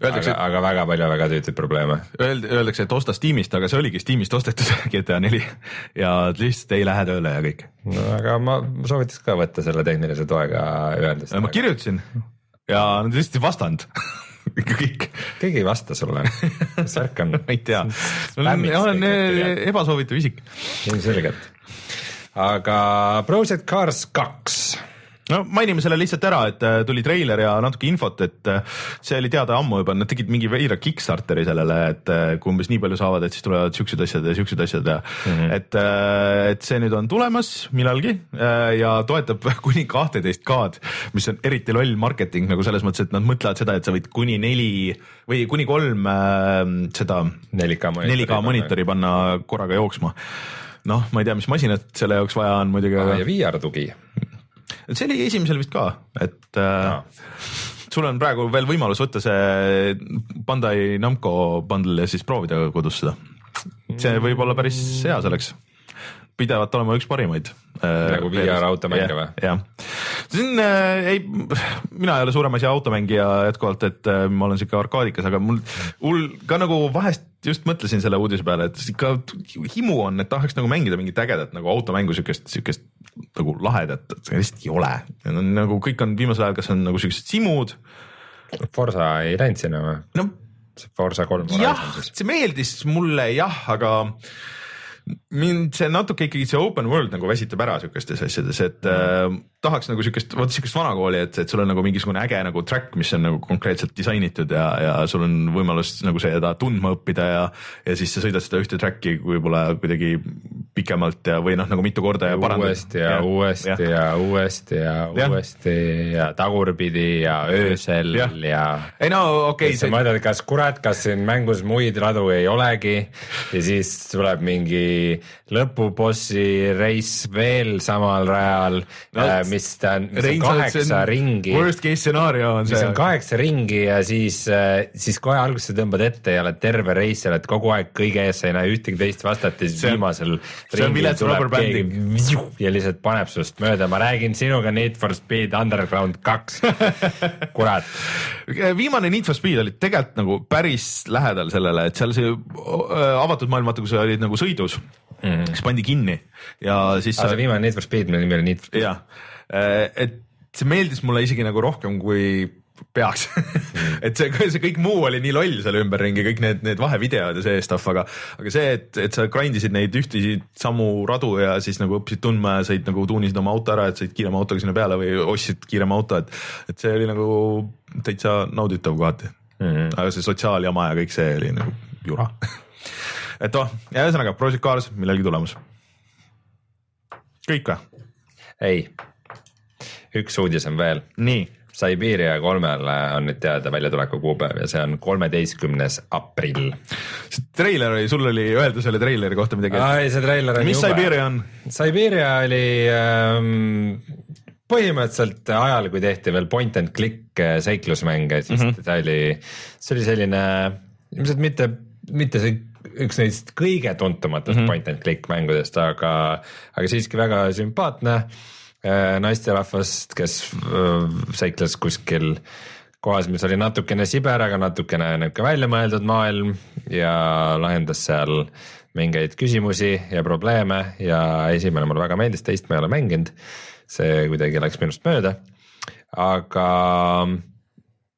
aga, aga väga palju väga tüütuid probleeme. Öeld-, öeldakse, et osta Steamist, aga see oligi Steamist ostetud GTA neli ja lihtsalt ei lähe tööle ja kõik. no aga ma soovitaks ka võtta selle tehnilise toega ühendust. ma kirjutasin ja nad lihtsalt ei vastanud kõik. keegi ei vasta sulle, mis värk on? ma ei tea, ma olen ebasoovitav isik. ilmselgelt, aga Project Cars kaks. No mainime selle lihtsalt ära, et äh, tuli treiler ja natuke infot, et äh, see oli teada ammu juba, nad tegid mingi veidra Kickstarteri sellele, et äh, kui umbes nii palju saavad, et siis tulevad siuksed asjad ja siuksed asjad ja mm -hmm. et, et see nüüd on tulemas millalgi ja toetab kuni kahteteist K-d, mis on eriti loll marketing nagu selles mõttes, et nad mõtlevad seda, et sa võid kuni neli või kuni kolm seda 4K monitori, 4K monitori panna korraga jooksma noh, ma ei tea, mis masinat selle jaoks vaja on muidugi. ja VR tugi see oli esimesel vist ka, et äh, sul on praegu veel võimalus võtta see Bandai Namco bundle ja siis proovida kodus seda. see võib olla päris hea selleks pidevalt olema üks parimaid. Äh, nagu VR automänge või? jah, see on äh,, ei, mina ei ole suurem asi automängija jätkuvalt, et äh, ma olen siuke arkaadikas, aga mul, mul ka nagu vahest just mõtlesin selle uudise peale, et ikka himu on, et tahaks nagu mängida mingit ägedat nagu automängu, siukest, siukest nagu lahedat, seda lihtsalt ei ole. nagu kõik on viimasel ajal, kas on nagu siuksed simud. Forsa ei läinud sinna või? no Forsa kolm. jah, see meeldis mulle jah, aga mind see natuke ikkagi see open world nagu väsitab ära siukestes asjades, et mm. äh, tahaks nagu siukest, vot siukest vanakooli, et, et sul on nagu mingisugune äge nagu track, mis on nagu konkreetselt disainitud ja, ja sul on võimalus nagu seda tundma õppida ja, ja siis sa sõidad seda ühte track'i võib-olla kuidagi pikemalt ja, või noh, nagu mitu korda ja parandad. uuesti ja, ja uuesti ja, ja uuesti ja, ja uuesti ja tagurpidi ja öösel ja, ja. ei no okei okay,. sa mõtled, kas kurat, kas siin mängus muid radu ei olegi ja siis tuleb mingi Yeah. Lõpubossi reis veel samal rajal no,, äh, mis ta on, mis on kaheksa ringi. Worst case stsenaarium on see. mis on kaheksa ringi ja siis, äh, siis kohe alguses tõmbad ette ja oled terve reis, sa oled kogu aeg kõige ees, sa ei näe ühtegi teist vastat ja siis see, viimasel ringil tuleb keegi ja lihtsalt paneb sinust mööda, ma räägin sinuga Need for Speed Underground kaks kurat. viimane Need for Speed oli tegelikult nagu päris lähedal sellele, et seal see avatud maailm, vaata kui sa olid nagu sõidus mm, -hmm. siis pandi kinni ja siis. see viimane Need for Speed, mille nimi oli Need for Speed. jah, äh, et see meeldis mulle isegi nagu rohkem kui peaks mm. et see, see kõik muu oli nii loll seal ümberringi, kõik need, need vahevideod ja see stuff, aga, aga see, et, et sa grind isid neid ühtisi samu radu ja siis nagu õppisid tundma ja said nagu tuunisid oma auto ära, et said kiirema autoga sinna peale või ostsid kiirema auto, et, et see oli nagu täitsa nauditav kohati mm. -hmm. aga see sotsiaaljama ja kõik see oli nagu jura et oh, ühesõnaga Project Cars millalgi tulemas. kõik või? ei, üks uudis on veel. nii. Siberia kolmele on nüüd teada väljatuleku kuupäev ja see on kolmeteistkümnes aprill. treiler oli, sul oli öelda selle treileri kohta midagi? ei, see treiler on mis jube. Siberia on? Siberia oli ähm, põhimõtteliselt ajal, kui tehti veel point and click äh, seiklusmänge, siis mm -hmm. ta oli, see oli selline ilmselt mitte, mitte see üks neist kõige tuntumatest mm -hmm. point and click mängudest, aga, aga siiski väga sümpaatne äh, naisterahvast, kes äh, seikles kuskil kohas, mis oli natukene siber, aga natukene nihuke väljamõeldud maailm ja lahendas seal mingeid küsimusi ja probleeme ja esimene mulle väga meeldis, teist ma ei ole mänginud. see kuidagi läks minust mööda, aga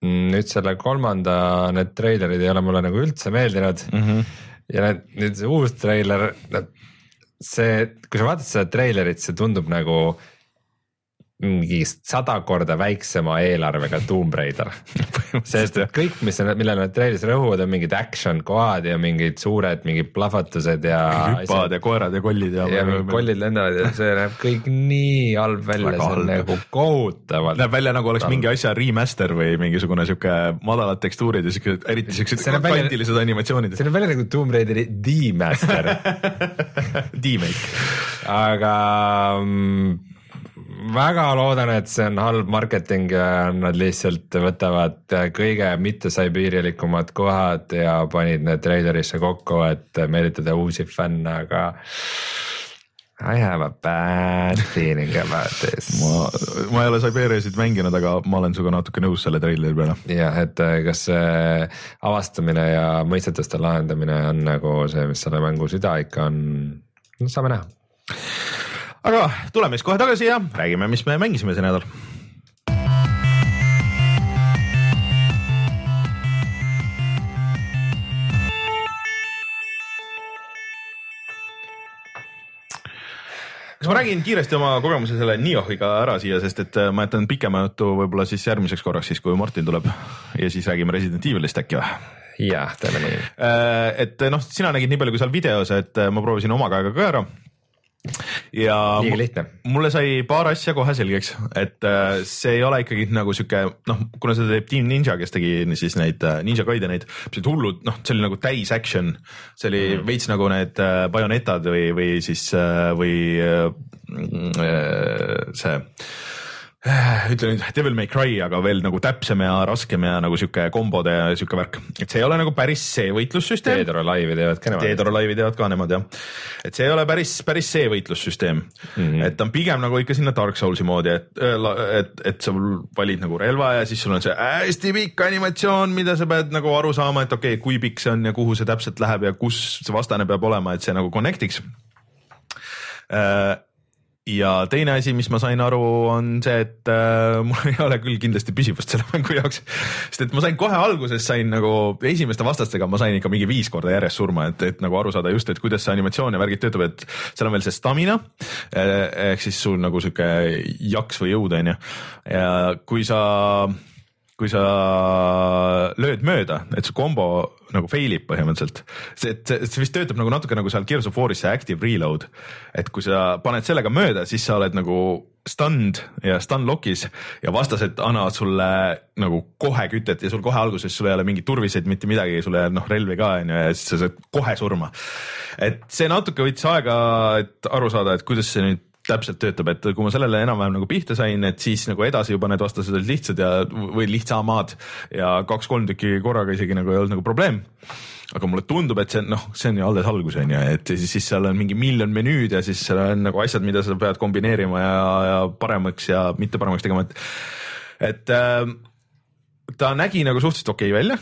nüüd selle kolmanda, need treilerid ei ole mulle nagu üldse meeldinud mm. -hmm ja need, nüüd see uus treiler, see, kui sa vaatad seda treilerit, see tundub nagu mingi sada korda väiksema eelarvega Tomb Raider sest kõik, mis millele nad treilis rõhuvad, on mingid action kohad ja mingid suured mingid plahvatused ja. hüppavad ja koerad ja kollid ja. ja mingid kollid lendavad ja see näeb kõik nii halb välja, see on nagu kohutavalt. näeb välja nagu oleks halb. mingi asja remaster või mingisugune sihuke madalad tekstuurid ja siuke eriti siuksed kvantilised animatsioonid. see näeb välja nagu Tomb Raideri D-master D-make. aga mm, väga loodan, et see on halb marketing ja nad lihtsalt võtavad kõige mittesibeerialikumad kohad ja panid need treilerisse kokku, et meelitada uusi fänne, aga. I have a bad feeling about this. ma, ma ei ole Siberiasid mänginud, aga ma olen sinuga natuke nõus selle treileri peale. jah, et kas see avastamine ja mõistetuste lahendamine on nagu see, mis selle mängu süda ikka on, no saame näha aga tuleme siis kohe tagasi ja räägime, mis me mängisime see nädal kas ma räägin kiiresti oma kogemuse selle Niohiga ära siia, sest et äh, ma jätan pikema jutu võib-olla siis järgmiseks korraks, siis kui Martin tuleb ja siis räägime Resident Evilist äkki või? jah, teeme nii. et noh, sina nägid nii palju kui seal videos, et ma proovisin oma käega ka ära ja mulle sai paar asja kohe selgeks, et äh, see ei ole ikkagi nagu sihuke noh, kuna seda teeb Team Ninja, kes tegi siis neid äh, Ninja Gaideneid, olid hullud, noh, see oli nagu täis action, see oli mm. veits nagu need äh, Bayonetad või, või siis või see Äh, ütle nüüd Devil May Cry, aga veel nagu täpsem ja raskem ja nagu sihuke kombode ja sihuke värk, et see ei ole nagu päris see võitlussüsteem. Teedora laivi teevad ka nemad. Teedora laivi teevad ka nemad jah, et see ei ole päris, päris see võitlussüsteem mm, -hmm. et ta on pigem nagu ikka sinna Dark Soulsi moodi, et, et, et sa valid nagu relva ja siis sul on see hästi pikk animatsioon, mida sa pead nagu aru saama, et okei okay,, kui pikk see on ja kuhu see täpselt läheb ja kus see vastane peab olema, et see nagu connect'iks äh, ja teine asi, mis ma sain aru, on see, et äh, mul ei ole küll kindlasti püsivust selle mängu jaoks, sest et ma sain kohe alguses sain nagu esimeste vastastega ma sain ikka mingi viis korda järjest surma, et, et nagu aru saada just, et kuidas see animatsioon ja värgid töötab, et seal on veel see stamina eh, ehk siis sul nagu sihuke jaks või jõud on ju. Ja kui sa kui sa lööd mööda, et see kombo nagu fail ib põhimõtteliselt. see, et see, vist töötab nagu natuke nagu seal Gears of War'is see active reload, et kui sa paned sellega mööda, siis sa oled nagu stunned ja stun lock'is ja vastased annavad sulle nagu kohe kütet ja sul kohe alguses sul ei ole mingeid turviseid, mitte midagi, sul ei ole noh relvi ka onju ja siis sa saad kohe surma. et see natuke võttis aega, et aru saada, et kuidas see nüüd täpselt töötab, et kui ma sellele enam-vähem nagu pihta sain, et siis nagu edasi juba need vastased olid lihtsad ja, või lihtsamad ja kaks-kolm tükki korraga isegi nagu ei olnud nagu probleem. Aga mulle tundub, et see noh, see on ju alles algus on ju, et siis, siis seal on mingi miljon menüüd ja siis seal on nagu asjad, mida sa pead kombineerima ja, ja paremaks ja mitte paremaks tegema, et, et äh, ta nägi nagu suhteliselt okei okay välja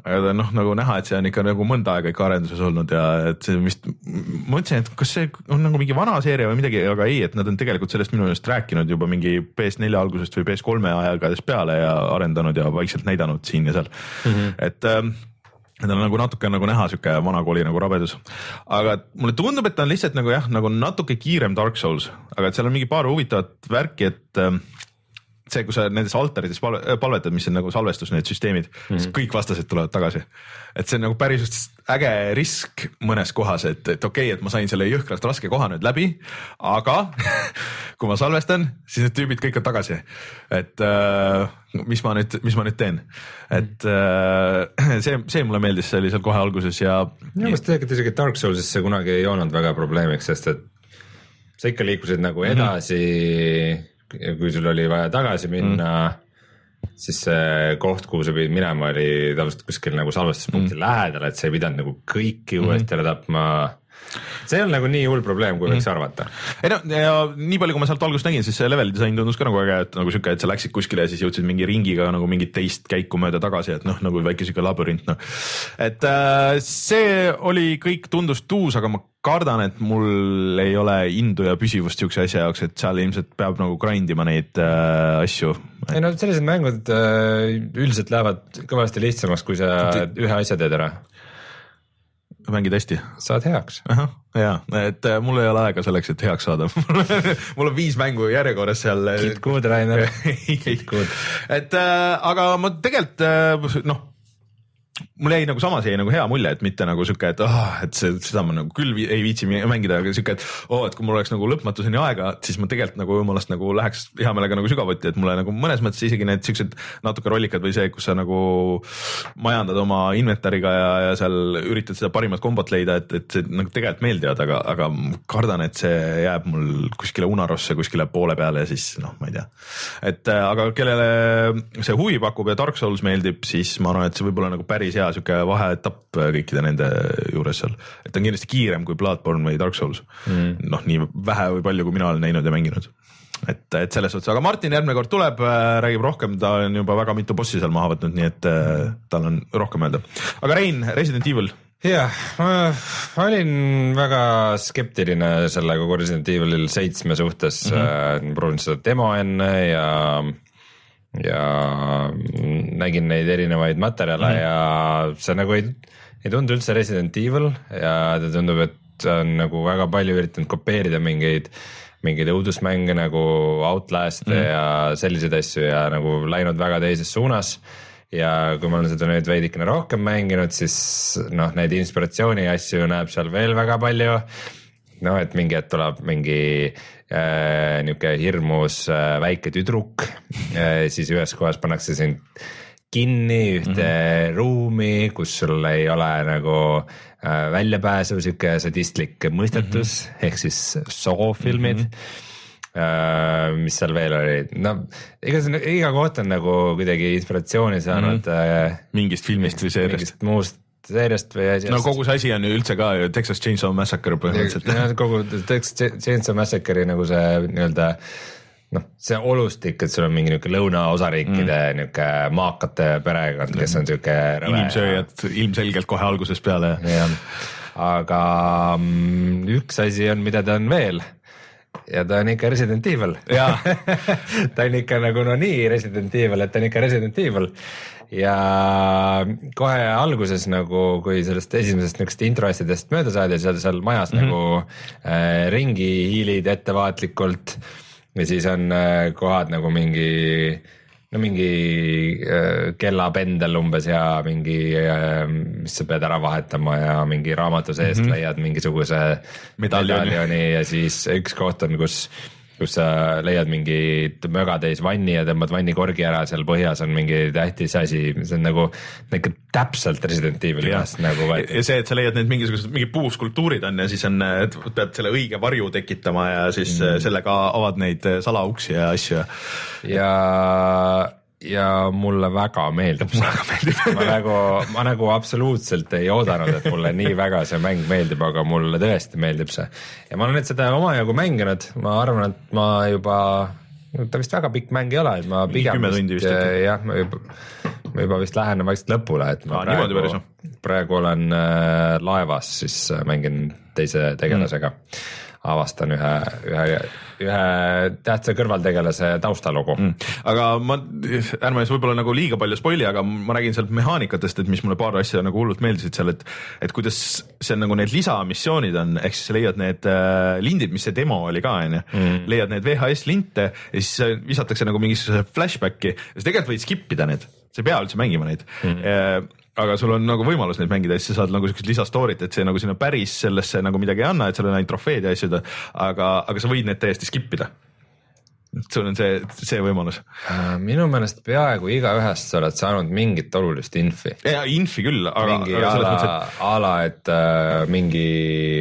aga ta noh, nagu näha, et see on ikka nagu mõnda aega ikka arenduses olnud ja et see vist, ma mõtlesin, et kas see on nagu mingi vana seeria või midagi, aga ei, et nad on tegelikult sellest minu meelest rääkinud juba mingi PS4 algusest või PS3 aegadest peale ja arendanud ja vaikselt näidanud siin ja seal. Mm, -hmm. et ähm, Need on nagu natuke nagu näha sihuke vanakooli nagu rabedus, aga mulle tundub, et ta on lihtsalt nagu jah, nagu natuke kiirem Dark Souls, aga et seal on mingi paar huvitavat värki, et äh, see, kui sa nendes altarites palve, äh, palvetad, mis on nagu salvestus, need süsteemid mm, -hmm. siis kõik vastased tulevad tagasi. et see on nagu päris äge risk mõnes kohas, et, et okei okay,, et ma sain selle jõhkralt raske koha nüüd läbi, aga kui ma salvestan, siis need tüübid kõik on tagasi. et äh, mis ma nüüd, mis ma nüüd teen, et äh, see, see mulle meeldis, see oli seal kohe alguses ja. minu meelest tegelikult isegi Dark Soulsis see kunagi ei olnud väga probleemiks, sest et sa ikka liikusid nagu mhm. edasi mm. -hmm kui sul oli vaja tagasi minna mm., siis see koht, kuhu sa pidid minema, oli tavaliselt kuskil nagu salvestuspunkti mm. lähedal, et sa ei pidanud nagu kõiki mm. uuesti jälle tapma see olnud nagu nii hull probleem, kui võiks mm. arvata. ei no ja nii palju, kui ma sealt algusest nägin, siis see level disain tundus ka nagu äge, et nagu sihuke, et sa läksid kuskile ja siis jõudsid mingi ringiga nagu mingit teist käiku mööda tagasi, et noh, nagu väike sihuke labürint noh. et äh, see oli kõik tundus tuus, aga ma kardan, et mul ei ole indu ja püsivust siukse asja jaoks, et seal ilmselt peab nagu grind ima neid äh, asju. ei no sellised mängud äh, üldiselt lähevad kõvasti lihtsamaks, kui sa ühe asja teed ära mängid hästi? saad heaks. ja, et äh, mul ei ole aega selleks, et heaks saada mul on viis mängu järjekorras seal. Git good, Rainer Git good. et äh, aga ma tegelikult äh, noh mul jäi nagu samas jäi nagu hea mulje, et mitte nagu sihuke, et ah oh,, et see, seda ma nagu küll ei viitsi mängida, aga sihuke, et oo oh,, et kui mul oleks nagu lõpmatuseni aega, siis ma tegelikult nagu jumalast nagu läheks hea meelega nagu sügavuti, et mulle nagu mõnes mõttes isegi need siuksed natuke rollikad või see, kus sa nagu majandad oma inventariga ja, ja seal üritad seda parimat kombot leida, et, et see nagu tegelikult meeldivad, aga, aga kardan, et see jääb mul kuskile unarosse, kuskile poole peale ja siis noh, ma ei tea. et aga kellele see huvi pakub ja Dark Souls meeldib, siis ma arvan, et see võib olla nagu päris hea sihuke vaheetapp kõikide nende juures seal, et ta on kindlasti kiirem kui Bloodborne või Dark Souls mm.. noh, nii vähe või palju, kui mina olen näinud ja mänginud et, et selles suhtes, aga Martin järgmine kord tuleb, äh, räägib rohkem, ta on juba väga mitu bossi seal maha võtnud, nii et äh, tal on rohkem öelda. aga Rein, Resident Evil. jah, ma olin väga skeptiline selle kogu Resident Evil seitsme suhtes mm, -hmm. proovinud seda demo enne ja ja nägin neid erinevaid materjale mm -hmm. ja see nagu ei, ei tundu üldse Resident Evil ja ta tundub, et on nagu väga palju üritanud kopeerida mingeid mingeid õudusmänge nagu Outlast mm. ja selliseid asju ja nagu läinud väga teises suunas ja kui ma olen seda nüüd veidikene rohkem mänginud, siis noh, neid inspiratsiooni asju näeb seal veel väga palju. noh, et mingi hetk tuleb mingi äh, niisugune hirmus äh, väike tüdruk äh,, siis ühes kohas pannakse sind kinni ühte mm -hmm. ruumi, kus sul ei ole nagu väljapääsu, sihuke sadistlik mõistatus mm -hmm. ehk siis soofilmid mm. -hmm Uh, mis seal veel oli, no igasugune, iga koht on nagu kuidagi inspiratsiooni saanud mm. -hmm. mingist filmist või seeriast. muust seeriast või asjast. no kogu see asi on ju üldse ka ju Texas Chainsaw Massacre põhimõtteliselt. kogu Texas Chainsaw Massacre'i nagu see nii-öelda noh, see olustik, et sul on mingi niisugune lõunaosariikide mm. niisugune maakate perekond, kes on sihuke. inimsööjad ilmselgelt kohe algusest peale. aga mm, üks asi on, mida ta on veel ja ta on ikka Resident Evil. Ta on ikka nagu no nii Resident Evil, et ta on ikka Resident Evil. Ja kohe alguses nagu, kui sellest esimesest niisugust introasjadest mööda saadi, seal, seal majas mm -hmm. nagu äh, ringi hiilid ettevaatlikult. Ja siis on äh, kohad nagu mingi äh, no mingi äh, kellapendel umbes ja mingi äh,, mis sa pead ära vahetama ja mingi raamatu seest mm -hmm. leiad mingisuguse medaljoni ja siis üks koht on, kus kus sa leiad mingi mögatäis vanni ja tõmbad vannikorgi ära, seal põhjas on mingi tähtis asi, see on nagu ikka täpselt Resident Evil'i käest nagu võetud. ja see, et sa leiad need mingisugused mingid puuskulptuurid on ja siis on, pead selle õige varju tekitama ja siis mm. sellega avad neid salauksi ja asju. ja ja mulle väga meeldib see. väga meeldib. Ma nagu, ma nagu absoluutselt ei oodanud, et mulle nii väga see mäng meeldib, aga mulle tõesti meeldib see. ja ma olen nüüd seda omajagu mänginud, ma arvan, et ma juba, ta vist väga pikk mäng ei ole, et ma pigem vist, jah, ma juba, ma juba vist lähen vaikselt lõpule, et ma Aa, praegu, praegu olen äh, laevas, siis äh, mängin teise tegelasega. Mm avastan ühe, ühe, ühe tähtsa kõrvaltegelase taustalugu. Mm.. aga ma, ärme siis võib-olla nagu liiga palju spoil'i, aga ma räägin sealt mehaanikatest, et mis mulle paar asja nagu hullult meeldisid seal, et, et kuidas see on nagu need lisamissioonid on, ehk siis leiad need äh, lindid, mis see demo oli ka onju. Mm., leiad need VHS linte ja siis visatakse nagu mingisuguse flashback'i. Ja sa tegelikult võid skip ida need, sa ei pea üldse mängima neid. Mm aga sul on nagu võimalus neid mängida siis sa saad nagu siukest lisastory't, et see nagu sinna päris sellesse nagu midagi ei anna, et seal on ainult trofeed ja asjad, aga, aga sa võid need täiesti skip ida sul on see, see võimalus. Äh, minu meelest peaaegu igaühest sa oled saanud mingit olulist infi. ja infi küll, aga. mingi aga a la, et... a la, et äh, mingi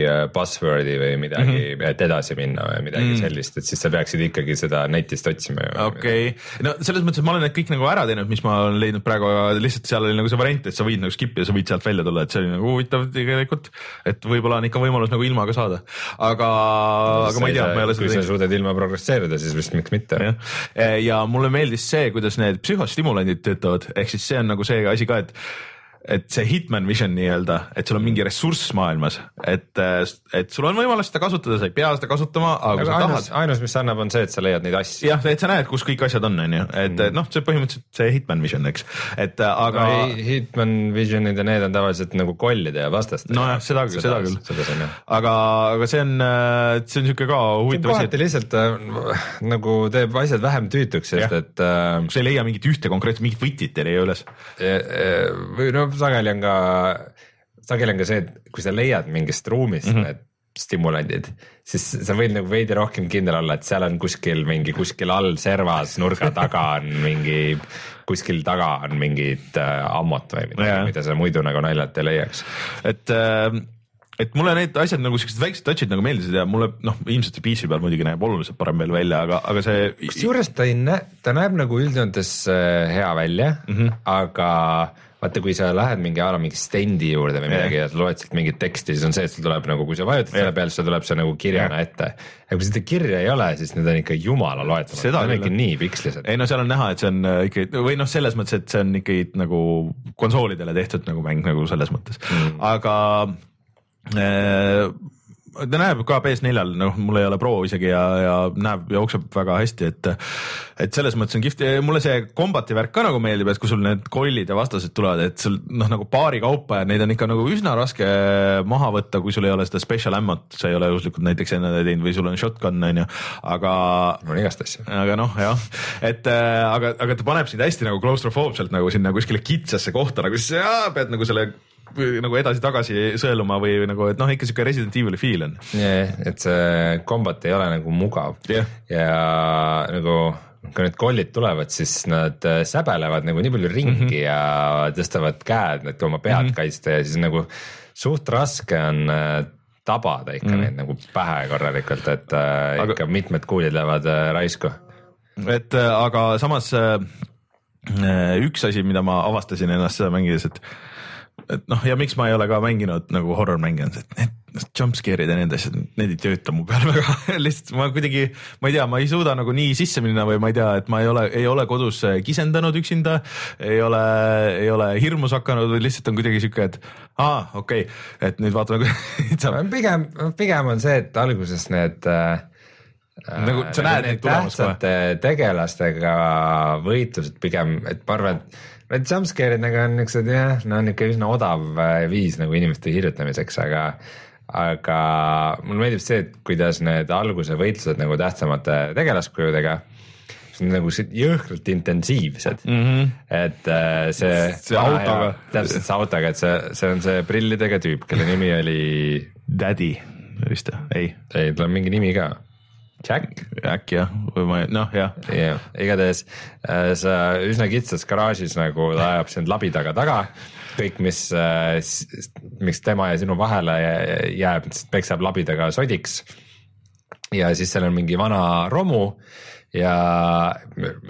äh, buzzword'i või midagi mm, -hmm. et edasi minna või midagi mm -hmm. sellist, et siis sa peaksid ikkagi seda netist otsima okei okay., no selles mõttes, et ma olen need kõik nagu ära teinud, mis ma olen leidnud praegu, aga lihtsalt seal oli nagu see variant, et sa võid nagu skip ida, sa võid sealt välja tulla, et see oli nagu huvitav tegelikult. et võib-olla on ikka võimalus nagu ilma ka saada, aga, aga ma ei tea, ma ei ole seda teinud. kui sa suudad ilma progresseerida, siis vist miks mitte. ja mulle meeldis see, kuidas need psühhostimulandid töötavad, ehk siis see on nagu see asi ka, et et see Hitman Vision nii-öelda, et sul on mingi ressurss maailmas, et, et sul on võimalus seda kasutada, sa ei pea seda kasutama, aga, kui sa ainus, tahad. ainus, mis annab, on see, et sa leiad neid asju. jah, et sa näed, kus kõik asjad on, on ju, et mm. noh, see põhimõtteliselt see Hitman Vision, eks, et aga no,. Hitman Visionid ja need on tavaliselt nagu kollide ja vastaste. nojah, seda küll, seda küll. aga, aga see on, see on siuke ka huvitav asi. kohati lihtsalt äh, nagu teeb asjad vähem tüütuks, sest et äh,. sa ei leia mingit ühte konkreetset, mingit võtit ei leia üles. või no sageli on ka, sageli on ka see, et kui sa leiad mingist ruumist mm -hmm. need stimulandid, siis sa võid nagu veidi rohkem kindel olla, et seal on kuskil mingi kuskil all servas nurga taga on mingi, kuskil taga on mingid äh, ammot või midagi, mida sa muidu nagu naljalt ei leiaks. et äh et mulle need asjad nagu siuksed väiksed touch'id nagu meeldisid ja mulle noh, ilmselt see PC peal muidugi näeb oluliselt parem veel välja, aga, aga see. kusjuures ta ei näe, ta näeb nagu üldjoontes äh, hea välja mm, -hmm. aga vaata, kui sa lähed mingi a la mingi stendi juurde või midagi ja, loed sealt mingit teksti, siis on see, et sul tuleb nagu, kui sa vajutad selle peale, siis tuleb see nagu kirjana ette. ja kui seda kirja ei ole, siis need on ikka jumala loetamatud, need on ikka nii pikslised. ei no seal on näha, et see on äh, ikka või noh, selles mõttes, et see on ikkagi nagu konsoolidele tehtud nagu mäng nagu selles mõttes mm., aga äh, ta näeb ka PS4-l, noh, mul ei ole Pro isegi ja, ja näeb, jookseb väga hästi, et et selles mõttes on kihvt mulle see kombati värk ka nagu meeldib, et kui sul need kollid ja vastased tulevad, et sul noh, nagu paari kaupa ja neid on ikka nagu üsna raske maha võtta, kui sul ei ole seda special ammo't, sa ei ole juhuslikult näiteks enne teinud või sul on shotgun on ju, aga. mul on igast asju. aga noh, jah, et äh, aga, aga ta paneb sind hästi nagu claustrofoobselt nagu sinna kuskile kitsasse kohta nagu jaa, pead nagu selle nagu edasi-tagasi sõeluma või nagu, et noh, ikka sihuke Resident Evil'i feel on. jah, et see kombat ei ole nagu mugav yeah. ja nagu kui need kollid tulevad, siis nad äh, säbelevad nagu nii palju ringi mm -hmm. ja tõstavad käed, et oma pead mm -hmm. kaitsta ja siis nagu suht raske on äh, tabada ikka mm neid nagu pähe korralikult, et äh, aga... ikka mitmed kuulid lähevad äh, raisku. et äh, aga samas äh, üks asi, mida ma avastasin ennast seda mängides, et et noh, ja miks ma ei ole ka mänginud nagu horror mänge on see, et need jumpscare'id ja need asjad, need ei tööta mu peal väga lihtsalt ma kuidagi, ma ei tea, ma ei suuda nagu nii sisse minna või ma ei tea, et ma ei ole, ei ole kodus kisendanud üksinda, ei ole, ei ole hirmus hakanud või lihtsalt on kuidagi sihuke, et aa, okei okay., et nüüd vaatame pigem, pigem on see, et alguses need äh, nagu sa näed neid tulemas kohe. tegelastega võitlused pigem, et ma arvan, et Need jumpscare'id nagu on niuksed jah, no on ikka üsna odav äh, viis nagu inimeste hirmutamiseks, aga aga mulle meeldib see, et kuidas need alguse võitlused nagu tähtsamate tegelaskujudega nagu jõhkralt intensiivsed mm. -hmm. et äh, see. see autoga. täpselt see autoga, et see, see on see prillidega tüüp, kelle nimi oli. Daddy vist, ei. ei, tal on mingi nimi ka Jack? äkki jah, või ma noh jah. jah, igatahes äh, sa üsna kitsas garaažis nagu ta ajab sind labidaga taga, kõik, mis, äh, mis tema ja sinu vahele jääb, peksab labidaga sodiks. ja siis seal on mingi vana romu ja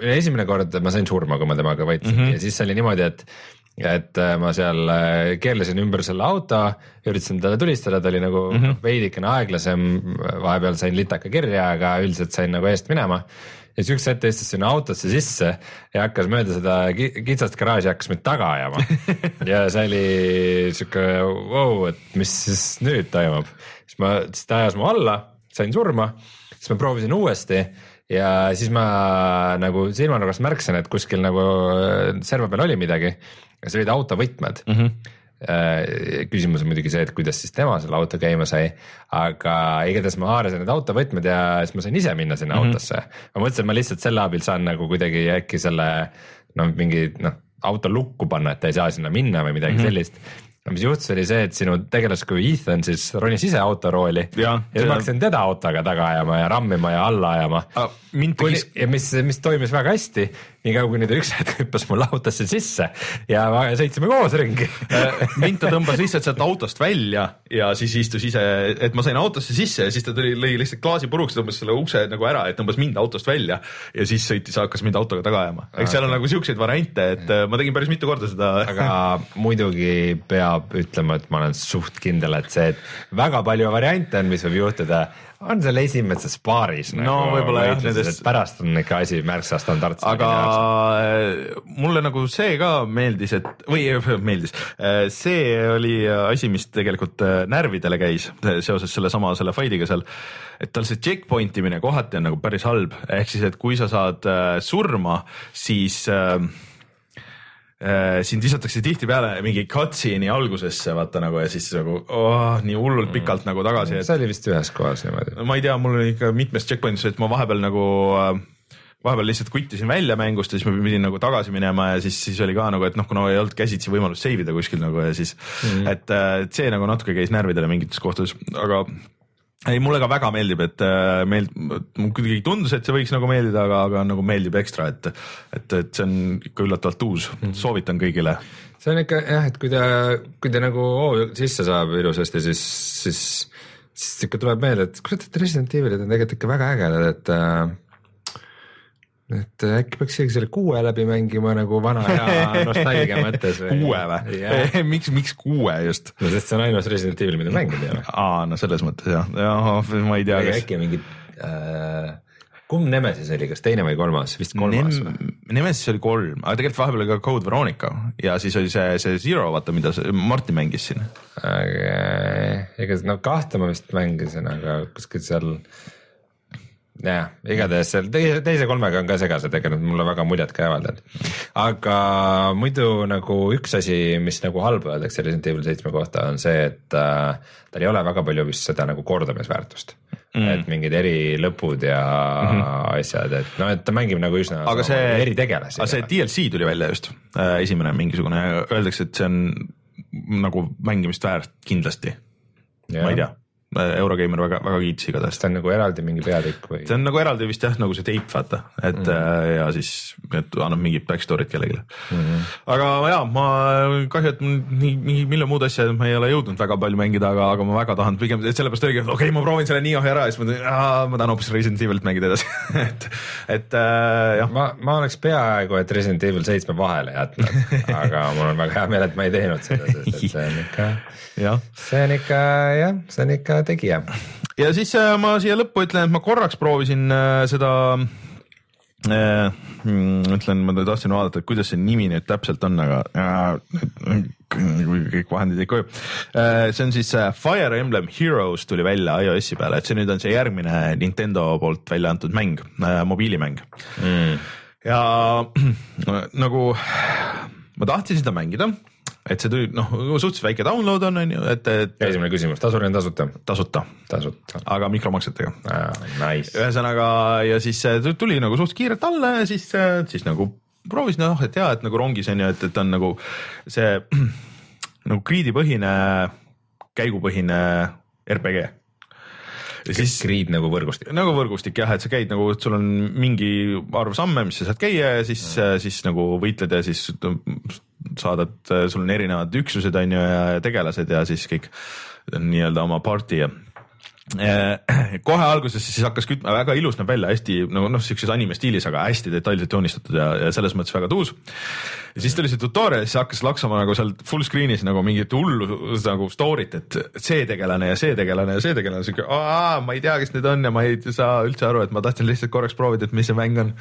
esimene kord ma sain surma, kui ma temaga võitlesin mm -hmm. ja siis oli niimoodi, et et äh, ma seal äh, keerlesin ümber selle auto, üritasin talle tulistada, ta oli nagu mm -hmm. veidikene aeglasem, vahepeal sain litaka kirja, aga üldiselt sain nagu eest minema. ja siis üks hetk istus sinna autosse sisse ja hakkas mööda seda kitsast garaaži hakkas mind taga ajama ja see oli sihuke vau, et mis siis nüüd toimub. siis ma, siis ta ajas mu alla, sain surma, siis ma proovisin uuesti ja siis ma nagu silmanurgast märkasin, et kuskil nagu serva peal oli midagi see olid autovõtmed mm. -hmm küsimus on muidugi see, et kuidas siis tema selle auto käima sai, aga igatahes ma haarasin need autovõtmed ja siis ma sain ise minna sinna mm -hmm. autosse. ma mõtlesin, et ma lihtsalt selle abil saan nagu kuidagi äkki selle noh, mingi noh, auto lukku panna, et ta ei saa sinna minna või midagi mm -hmm. sellist mis juhtus, oli see, et sinu tegelaskuju Ethan siis ronis ise autorooli ja, ja ma hakkasin teda autoga taga ajama ja rammima ja alla ajama. Kuni, ja mis, mis toimis väga hästi, niikaua kuni ta üks hetk hüppas mulle autosse sisse ja sõitsime koos ringi äh, mind ta tõmbas lihtsalt sealt autost välja ja siis istus ise, et ma sain autosse sisse ja siis ta tuli, lõi lihtsalt klaasi puruks, tõmbas selle ukse nagu ära, et tõmbas mind autost välja ja siis sõitis, hakkas mind autoga taga ajama. eks seal on nagu siukseid variante, et äh, ma tegin päris mitu korda seda. aga muidugi peab peab ütlema, et ma olen suht kindel, et see, et väga palju variante on, mis võib juhtuda, on seal esimeses paaris. no nagu võib-olla jah, nendest. pärast on ikka asi märksa standardsem. aga äh, mulle nagu see ka meeldis, et või meeldis, äh, see oli asi, mis tegelikult äh, närvidele käis seoses sellesama selle fight'iga seal et tal see checkpoint imine kohati on nagu päris halb, ehk siis, et kui sa saad surma, siis äh, Äh, sind visatakse tihtipeale mingi cutscene'i algusesse vaata nagu ja siis nagu oh, nii hullult mm. pikalt mm. nagu tagasi et.... see oli vist ühes kohas niimoodi. ma ei tea, mul oli ikka mitmes checkpoint'is, et ma vahepeal nagu äh, vahepeal lihtsalt kuttisin välja mängust ja siis ma pidin nagu tagasi minema ja siis, siis oli ka nagu, et noh, kuna ei olnud käsitsi võimalust save ida kuskil nagu ja siis mm., et, äh, et see nagu natuke käis närvidele mingites kohtades, aga ei, mulle ka väga meeldib, et äh, mul kuidagi tundus, et see võiks nagu meeldida, aga, aga nagu meeldib ekstra, et, et, et see on ikka üllatavalt uus mm, -hmm. soovitan kõigile. see on ikka jah, et kui ta, kui ta nagu hoo sisse saab ilusasti, siis, siis, siis ikka tuleb meelde, et kurat, et Resident Evilid on tegelikult ikka väga ägedad, et äh, et äkki peaks isegi selle kuue läbi mängima nagu vana hea nostalgia mõttes või? kuue või? miks, miks kuue just? no sest see on ainus Resident Evil, mida mängida ei ole. aa, no selles mõttes jah, jah, ma ei tea. äkki mingid äh, kumb Nemesis oli, kas teine või kolmas, vist kolmas Nem? Nemesis oli kolm, aga tegelikult vahepeal oli ka Code Veronica ja siis oli see, see Zero, vaata, mida Martin mängis siin. ega no kahte ma vist mängisin, aga kuskil seal jah, igatahes seal teise, teise kolmega on ka segased, ega nad mulle väga muljet ka ei avaldanud. aga muidu nagu üks asi, mis nagu halba öeldakse Resident Evil seitsme kohta, on see, et äh, tal ei ole väga palju vist seda nagu kordamisväärtust mm.. et mingid erilõpud ja mm -hmm. asjad, et noh, et ta mängib nagu üsna aga see, eritegelasi. aga see DLC tuli välja just äh,, esimene mingisugune, öeldakse, et see on nagu mängimist väärt kindlasti. ma ei tea Eurogeimer väga, väga kiitis igatahes. ta on nagu eraldi mingi peatükk või? see on nagu eraldi vist jah, nagu see teip vaata, et mm -hmm. ja siis, et annab mingit back story't kellelegi mm. -hmm. aga ja ma, kahju, et nii, nii mille muud asja ma ei ole jõudnud väga palju mängida, aga, aga ma väga tahan pigem, et sellepärast oligi, et okei okay,, ma proovin selle nii ära ja siis ma mõtlen, ma tahan hoopis Resident Evilit mängida edasi et, et äh, jah. ma, ma oleks peaaegu, et Resident Evil seitsme vahele jätnud, aga mul on väga hea meel, et ma ei teinud seda, sest et see on ikka, see on ikka jah, see on ikka tegija. ja siis äh, ma siia lõppu ütlen, et ma korraks proovisin äh, seda äh, mm, ütlen, ma tahtsin vaadata, et kuidas see nimi nüüd täpselt on, aga kõik vahendid jäid koju. see on siis Fire Emblem Heroes tuli välja iOS-i peale, et see nüüd on see järgmine Nintendo poolt välja antud mäng, mobiilimäng mm. ja nagu ma tahtsin seda mängida et see tuli noh, suhteliselt väike download on, on ju, et, et. esimene küsimus, tasuline, tasuta? tasuta, tasuta., aga mikromaksetega ah,. Nice. ühesõnaga ja siis tuli nagu suht kiirelt alla ja siis, siis nagu proovisin, noh, et hea, et nagu rongis on ju, et, et on nagu see nagu gridipõhine, käigupõhine RPG ja siis grid nagu võrgustik. nagu võrgustik jah, et sa käid nagu, sul on mingi arv samme, mis sa saad käia ja siis mm., siis nagu võitled ja siis saadad, sul on erinevad üksused on ju ja tegelased ja siis kõik nii-öelda oma party ja kohe alguses siis hakkas kütma, väga ilus näeb välja, hästi nagu noh, siukses anime stiilis, aga hästi detailselt joonistatud ja, ja selles mõttes väga tuus. ja siis tuli see tutorial, siis hakkas laksama nagu seal full screen'is nagu mingit hullu nagu story't, et see tegelane ja see tegelane ja see tegelane, siuke, ma ei tea, kes need on ja ma ei saa üldse aru, et ma tahtsin lihtsalt korraks proovida, et mis see mäng on.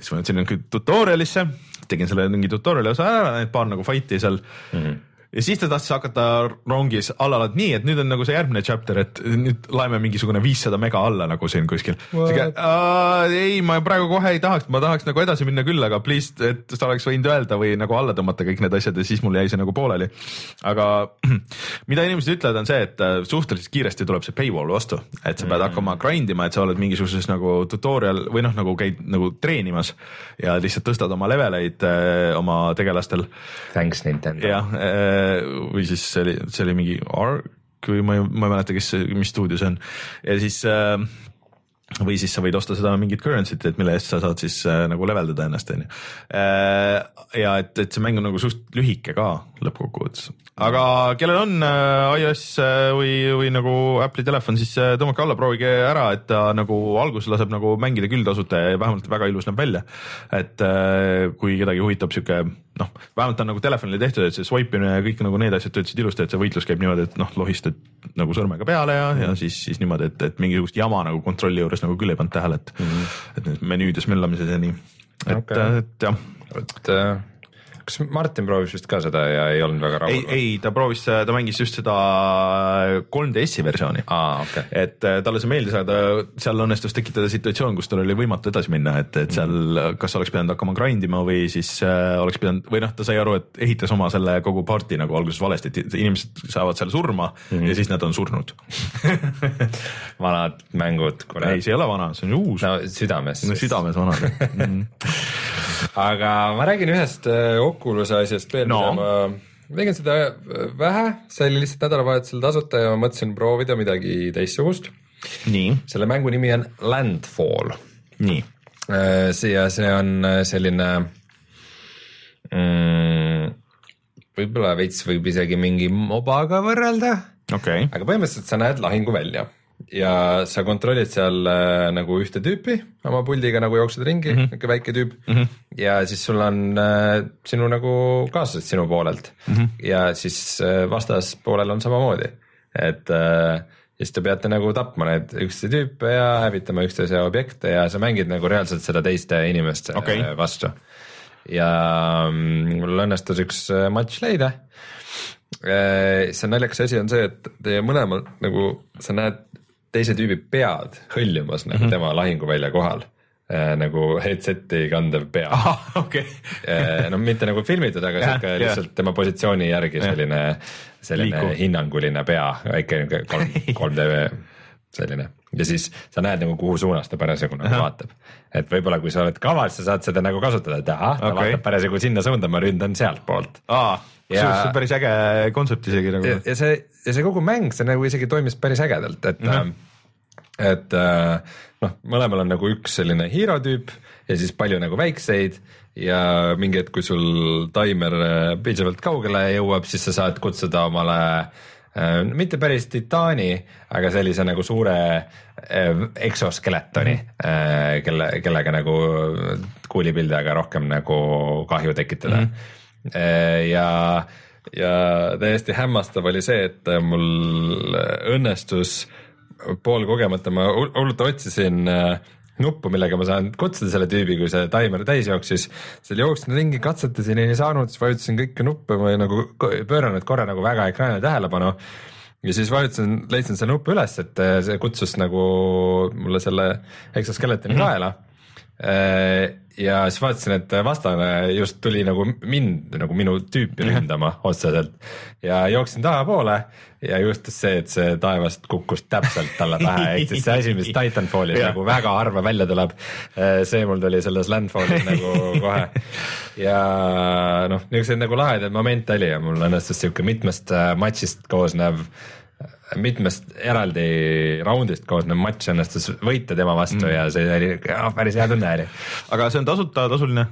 siis ma jõudsin tutorial'isse, tegin selle mingi tutorial'i osa ära, need paar nagu fight'i seal mm. -hmm ja siis ta tahtis hakata rongis alla, nii et nüüd on nagu see järgmine chapter, et nüüd laeme mingisugune viissada mega alla nagu siin kuskil. ei, ma praegu kohe ei tahaks, ma tahaks nagu edasi minna küll, aga please, et sa oleks võinud öelda või nagu alla tõmmata kõik need asjad ja siis mul jäi see nagu pooleli. aga mida inimesed ütlevad, on see, et äh, suhteliselt kiiresti tuleb see paywall vastu, et sa pead mm. hakkama grind ima, et sa oled mingisuguses nagu tutorial või noh, nagu käid nagu treenimas ja lihtsalt tõstad oma leveleid äh, oma tegelastel. Thanks Nintendo. jah äh, või siis see oli, see oli mingi Ark või ma ei, ma ei mäleta, kes, mis stuudio see on. Ja siis äh, või siis sa võid osta seda mingit currency't, et mille eest sa saad siis äh, nagu leveldada ennast, on ju. Äh, ja et, et see mäng on nagu suht lühike ka lõppkokkuvõttes, aga kellel on äh, iOS äh, või, või nagu Apple'i telefon, siis äh, tõmmake alla, proovige ära, et ta nagu alguses laseb nagu mängida küll tasuta ja vähemalt väga ilus näeb välja. et kui kedagi huvitab sihuke noh, vähemalt on nagu telefonile tehtud, et see swipe imine ja kõik nagu need asjad töötasid ilusti, et see võitlus käib niimoodi, et noh, lohistad nagu sõrmega peale ja ja siis, siis niimoodi, et, et mingisugust jama nagu kontrolli juures nagu küll ei pannud tähele, et mm, -hmm. et menüüdes möllamised ja nii, et okay., et jah. et äh kas Martin proovis vist ka seda ja ei olnud väga rahul? ei, ei, ta proovis, ta mängis just seda 3DS-i versiooni ah,. Okay. et äh, talle see meeldis, aga ta, seal õnnestus tekitada situatsioon, kus tal oli võimatu edasi minna, et, et seal mm. kas oleks pidanud hakkama grind ima või siis äh, oleks pidanud või noh, ta sai aru, et ehitas oma selle kogu party nagu alguses valesti, et inimesed saavad seal surma mm -hmm. ja siis nad on surnud vanad mängud. ei, see ei ole vana, see on uus. no südames. no südames vanad mm. -hmm. aga ma räägin ühest äh, Oculus'e asjast veel no., mida ma tegin seda äh, vähe, see oli lihtsalt nädalavahetusel tasuta ja ma mõtlesin proovida midagi teistsugust. selle mängu nimi on Landfall. nii. Äh, see ja see on selline mm, võib-olla veits võib isegi mingi mobaga võrrelda okay.. aga põhimõtteliselt sa näed lahinguvälja ja sa kontrollid seal äh, nagu ühte tüüpi oma puldiga nagu jooksed ringi mm, -hmm. niisugune väike tüüp mm. -hmm. ja siis sul on äh, sinu nagu kaaslased sinu poolelt mm -hmm. ja siis äh, vastaspoolel on samamoodi, et äh, ja siis te peate nagu tapma neid üksteise tüüpe ja hävitama üksteise objekte ja sa mängid nagu reaalselt seda teiste inimeste okay. vastu. ja mm, mul õnnestus üks äh, matš leida. see naljakas asi on see, et teie mõlemal nagu sa näed teise tüübi pead hõljumas nagu mm -hmm. tema lahinguvälja kohal nagu headset'i kandev pea ahah, okei. no mitte nagu filmitud, aga sihuke lihtsalt tema positsiooni järgi selline, selline Liikuv. hinnanguline pea, väike niuke kolm, kolm D selline ja siis sa näed nagu kuhu suunas ta parasjagu nagu vaatab. et võib-olla, kui sa oled kavas, sa saad seda nagu kasutada, et ahah, ta okay. vaatab parasjagu sinna suunda, ma ründan sealtpoolt. see on päris äge kontsept isegi nagu ja, ja see, ja see kogu mäng, see nagu isegi toimis päris ägedalt, et mm, -hmm. et äh, noh, mõlemal on nagu üks selline hero tüüp ja siis palju nagu väikseid ja mingi hetk, kui sul taimer äh, piisavalt kaugele jõuab, siis sa saad kutsuda omale äh, mitte päris titaani, aga sellise nagu suure äh, eksoskeletoni mm, -hmm. äh, kelle, kellega nagu kuulipildajaga rohkem nagu kahju tekitada mm. -hmm. ja ja täiesti hämmastav oli see, et mul õnnestus poolkogemata, ma hull- hullult otsisin äh, nuppu, millega ma saan kutsuda selle tüübi, kui see taimer täis jooksis. seal jooksin ringi, katsetasin, ei saanud, siis vajutasin kõiki nuppe, ma ei nagu pööranud korra nagu väga ekraanile tähelepanu. ja siis vajutasin, leidsin selle nupu üles, et äh, see kutsus nagu mulle selle eksoskeletoni kaela ja siis vaatasin, et vastane just tuli nagu mind nagu minu tüüpi ründama otseselt. Ja jooksin tahapoole ja juhtus see, et see taevast kukkus täpselt talle pähe, ehk siis see asi, mis Titanfallis nagu väga harva välja tuleb. see mul tuli selles Landfallis nagu kohe. Ja noh, niisuguseid nagu lahedaid momente oli ja mul õnnestus sihuke mitmest äh, matšist koosnev mitmest eraldi raundist koosnev matš õnnestus võita tema vastu mm. ja see oli oh, päris hea tunne oli. aga see on tasuta, tasuline?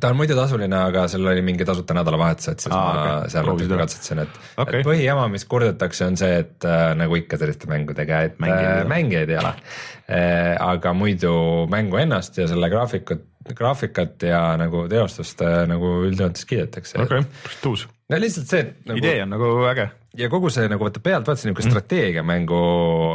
ta on muidu tasuline, aga seal oli mingi tasuta nädalavahetus, et siis Aa, ma okay. seal natuke katsetasin, et okay., et põhijama, mis kurdetakse, on see, et äh, nagu ikka selliste mängudega, et Mängijaid ei mängijaid, ole. mängijaid ei ole äh,. aga muidu mängu ennast ja selle graafikut, graafikat ja nagu teostust äh, nagu üldjoontes kiidetakse okei okay., tuus. No lihtsalt see, et nagu idee on nagu äge. ja kogu see nagu vaata pealt vaatasin niisugune strateegiamängu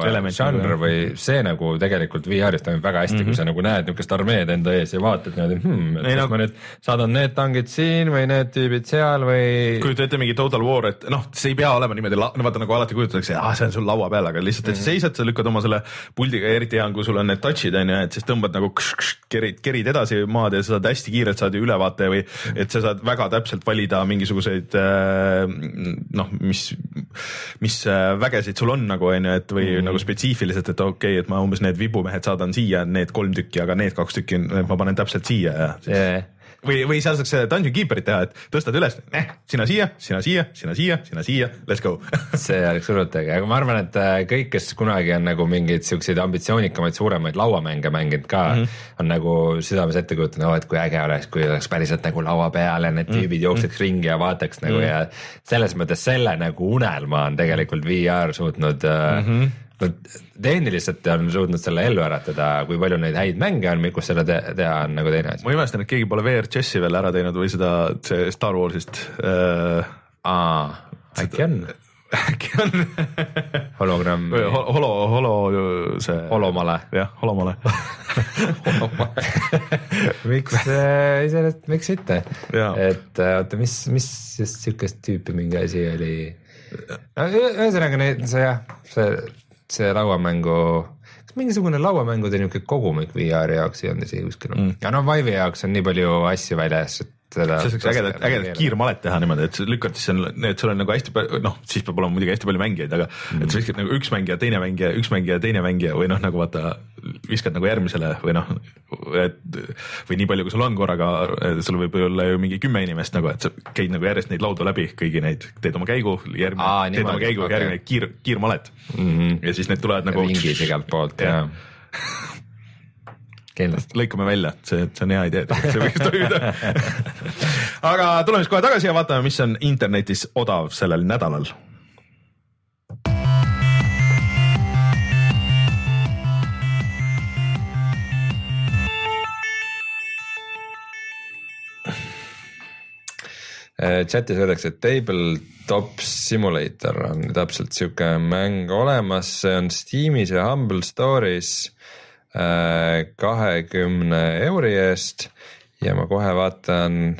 Element Element žanr nagu, või see nagu tegelikult VR-is toimib väga hästi mm, -hmm. kui sa nagu näed niisugust armeed enda ees ja vaatad niimoodi hmm,, et kas no- ma nüüd saadan need tangid siin või need tüübid seal või kujuta ette mingi Total War, et noh, see ei pea olema niimoodi, no vaata nagu alati kujutatakse, ah see on sul laua peal, aga lihtsalt, et sa seisad, sa lükkad oma selle puldiga, eriti hea on, kui sul on need touch'id on ju, et siis tõmbad nagu kš, kš, kerid, kerid edasi maad ja sa saad hästi kiirelt saad ju ülevaate või et sa saad väga täpselt valida mingisuguseid äh, noh, mis, mis äh, vägesid sul on nagu on ju, et või mm. nagu spetsiifiliselt, et okei okay,, et ma umbes need vibumehed saadan siia, need kolm tükki, aga need kaks tükki ma panen täpselt siia ja siis yeah. või, või seal saaks Dungeon Keeperit teha, et tõstad üles eh,, sina siia, sina siia, sina siia, sina siia, let's go see oleks hullult äge, aga ma arvan, et äh, kõik, kes kunagi on nagu mingeid siukseid ambitsioonikamaid, suuremaid lauamänge mänginud ka mm, -hmm. on nagu südames ette kujutanud, oh et kui äge oleks, kui oleks päriselt nagu laua peal ja need tüübid mm -hmm. jookseks ringi ja vaataks nagu mm -hmm. ja selles mõttes selle nagu unelma on tegelikult VR suutnud mm. -hmm no tehniliselt on suutnud selle ellu äratada, kui palju neid häid mänge on, kus seda te teha on nagu teine asi. ma imestan, et keegi pole VRChessi veel ära teinud või seda, see Star Warsist äh,. aa, äkki on äkki on hologramm hol- holo, holo see. Holomale. jah, holomale miks äh, iseenesest, miks mitte, et äh, oota, mis, mis just siukest tüüpi mingi asi oli ühesõnaga see jah, see, see lauamängu, kas mingisugune lauamängude niuke kogumik VR-i jaoks ei olnud isegi kuskil mm., aga no Vive'i jaoks on nii palju asju väljas, et seda. see saaks ägedat, ägedat. kiirmalet teha niimoodi, et lükkad siis seal, et sul on nagu hästi palju, noh, siis peab olema muidugi hästi palju mängijaid, aga mm. et sa viskad nagu üks mängija, teine mängija, üks mängija, teine mängija või noh, nagu vaata, viskad nagu järgmisele või noh, et või nii palju, kui sul on korraga, sul võib olla ju mingi kümme inimest nagu, et sa käid nagu järjest neid laudu läbi, kõigi neid, teed oma käigu, järgmine teed oma käigu okay., järgmine kiir, kiirmalet mm. -hmm. ja siis need tulevad nagu. ringis igalt poolt Jah. ja kindlasti. lõikame välja, see, see on hea idee, see võiks toimida. aga tuleme siis kohe tagasi ja vaatame, mis on internetis odav sellel nädalal. Chatis öeldakse, et Tabletop Simulator on täpselt sihuke mäng olemas, see on Steamis ja Humble Store'is kahekümne euri eest ja ma kohe vaatan,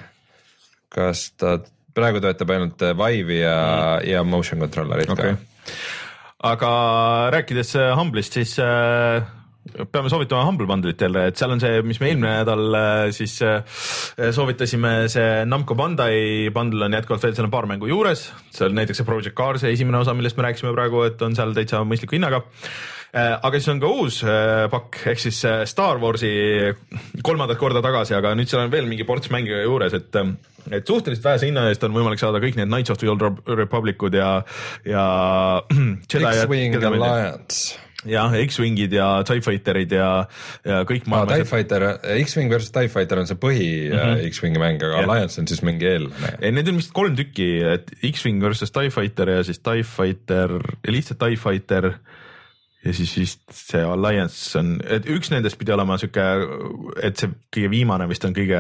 kas ta praegu töötab ainult Vive'i ja mm., ja motion controller'it okay. ka. aga rääkides Humble'ist, siis äh peame soovitama Humble Bundle'it jälle, et seal on see, mis me eelmine nädal äh, siis äh, soovitasime, see Namco Bandai bundle on jätkuvalt veel, seal on paar mängu juures, seal näiteks see Project Cars, esimene osa, millest me rääkisime praegu, et on seal täitsa mõistliku hinnaga. Äh, aga siis on ka uus pakk ehk siis Star Warsi kolmandat korda tagasi, aga nüüd seal on veel mingi ports mänge juures, et et suhteliselt vähese hinna eest on võimalik saada kõik need Knights of the Old Republicud ja, ja. X-Wing Alliance jah, X-Wingid ja TIE Fighterid ja, ja kõik maailmas. TIE Fighter, X-Wing versus TIE Fighter on see põhi mm -hmm. X-Wingi mäng, aga ja. Alliance on siis mingi eelne. Need on vist kolm tükki, et X-Wing versus TIE Fighter ja siis TIE Fighter lihtsalt TIE Fighter ja siis vist see Alliance on, et üks nendest pidi olema sihuke, et see kõige viimane vist on kõige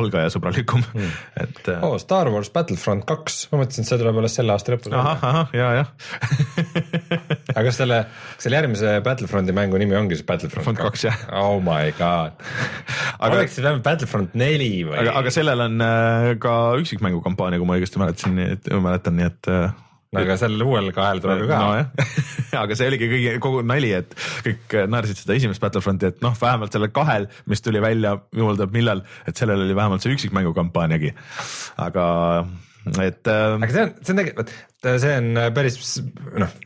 algajasõbralikum hmm., et oh,. Star Wars Battlefront kaks, ma mõtlesin, et see tuleb alles selle aasta lõpus. ahah, ahah, ja, jah aga kas selle, kas selle järgmise Battlefronti mängu nimi ongi siis Battlefront kaks, jah? Oh my god aga oleks see vähemalt Battlefront neli või? aga, aga sellel on äh, ka üksikmängu kampaania, kui ma õigesti mäletasin, et mäletan, nii et äh, no aga sellel uuel kahel tuleb ju ka. nojah aga see oligi kõige, kogu nali, et kõik naersid seda esimest Battlefronti, et noh, vähemalt sellel kahel, mis tuli välja, jumal teab millal, et sellel oli vähemalt see üksikmängu kampaaniagi. aga et äh.... aga see on, see on tegelikult, see on päris noh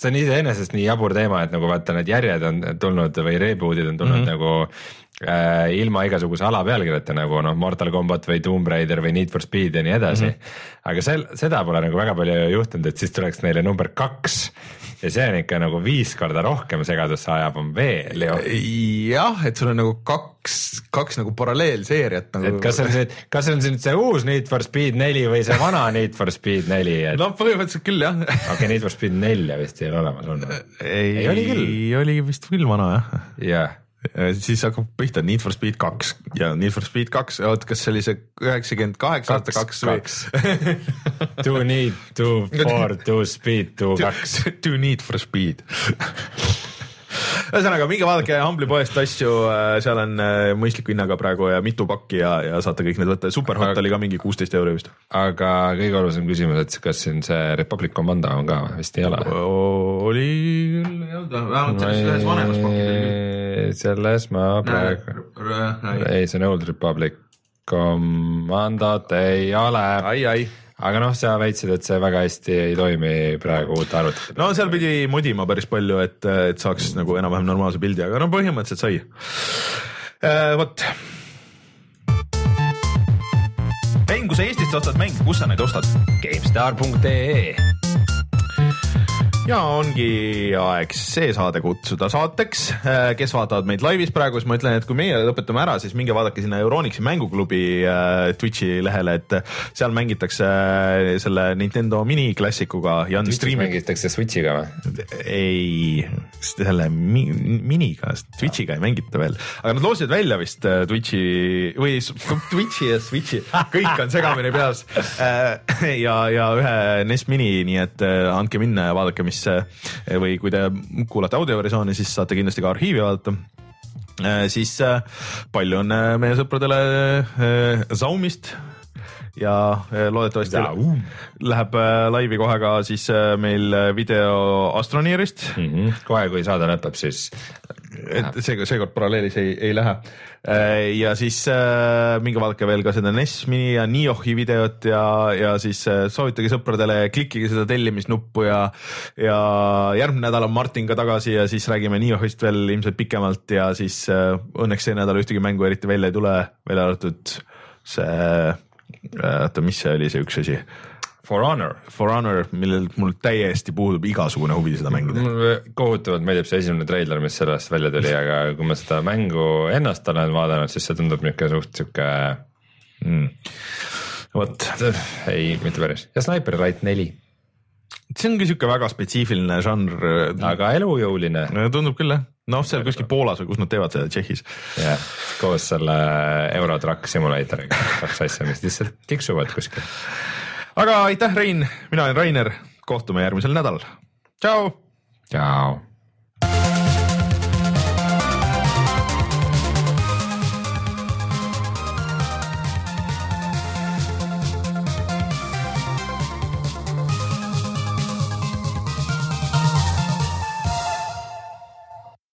see on iseenesest nii jabur teema, et nagu vaata, need järjed on tulnud või reboot'id on tulnud mm -hmm. nagu äh, ilma igasuguse alapealkirjata nagu noh, Mortal Combat või Tomb Raider või Need for Speed ja nii edasi mm. -hmm. aga sel, seda pole nagu väga palju juhtunud, et siis tuleks neile number kaks ja see on ikka nagu viis korda rohkem segadusse ajab on veel ju. jah, et sul on nagu kaks, kaks nagu paralleelseeriat nagu. et kas see on see, kas see on nüüd see uus Need for Speed neli või see vana Need for Speed neli et...? no põhimõtteliselt küll jah. okei okay,, Need for Speed nelja vist ei ole olemas olnud. ei, ei, oli küll. oli vist küll vana jah. jah siis hakkab pihta Need for Speed kaks ja Need for Speed kaks, oot, kas see oli see üheksakümmend kaheksa aasta kaks või? To need, to for, to speed, to kaks. To need for speed ühesõnaga minge vaadake Humble'i poest asju, äh, seal on äh, mõistliku hinnaga praegu ja mitu pakki ja, ja saate kõik need võtta, Superhot oli ka mingi kuusteist euri vist. aga kõige olulisem küsimus, et kas siin see Republic Commando on ka, vist ei ole? oli küll, ei olnud, vähemalt selles ühes vanemas pakis oli küll. selles ma praegu, ei, see on Old Republic Commandot ei ole. ai, ai aga noh, sa väitsid, et see väga hästi ei toimi praegu uute arvutitega. no seal pidi modima päris palju, et, et saaks mm. nagu enam-vähem normaalse pildi, aga no põhimõtteliselt sai äh,. vot. mäng, kui sa Eestist ostad mänge, kus sa neid ostad? GameStar.ee ja ongi aeg see saade kutsuda saateks. Äh, kes vaatavad meid laivis praegu, siis ma ütlen, et kui meie lõpetame ära, siis minge vaadake sinna Euronixi mänguklubi äh, Twitch'i lehele, et seal mängitakse äh, selle Nintendo miniklassikuga. mängitakse Switch'iga või? ei, selle mi miniga, Twitch'iga ei mängita veel, aga nad loosivad välja vist Twitch'i või Twitch'i ja Switch'i, kõik on segamini peas. ja, ja ühe NES Mini, nii et andke minna ja vaadake, mis mis eh, või kui te kuulate audioversiooni, siis saate kindlasti ka arhiivi vaadata eh, siis eh, palju õnne meie sõpradele Zaumist ja loodetavasti Zaum. läheb laivi kohe ka siis meil video Astroneerist mm. -hmm. kohe, kui saade lõpeb, siis. Et seekord, seekord paralleelis ei, ei lähe. Äh, ja siis äh, minge vaadake veel ka seda NES Mini ja Niohi videot ja, ja siis äh, soovitage sõpradele, klikkige seda tellimisnuppu ja, ja järgmine nädal on Martin ka tagasi ja siis räägime Niohist veel ilmselt pikemalt ja siis õnneks see nädal ühtegi mängu eriti välja ei tule, välja arvatud see, oota, mis see oli, see üks asi For Honor. For Honor, millel mul täiesti puudub igasugune huvi seda mängida. mulle kohutavalt meeldib see esimene treiler, mis sellest välja tuli, aga kui ma seda mängu ennast olen vaadanud, siis see tundub niisugune suht sihuke mm.. vot. ei, mitte päris ja Sniper Elite neli. see ongi sihuke väga spetsiifiline žanr. aga elujõuline. tundub küll jah noh, seal kuskil Poolas või kus nad teevad seda, Tšehhis. jah, koos selle Eurotruck Simulatoriga, kaks asja, mis lihtsalt tiksuvad kuskil. Aga aitäh, Rein, mina olen Rainer, kohtume järgmisel nädalal. tšau. tšau.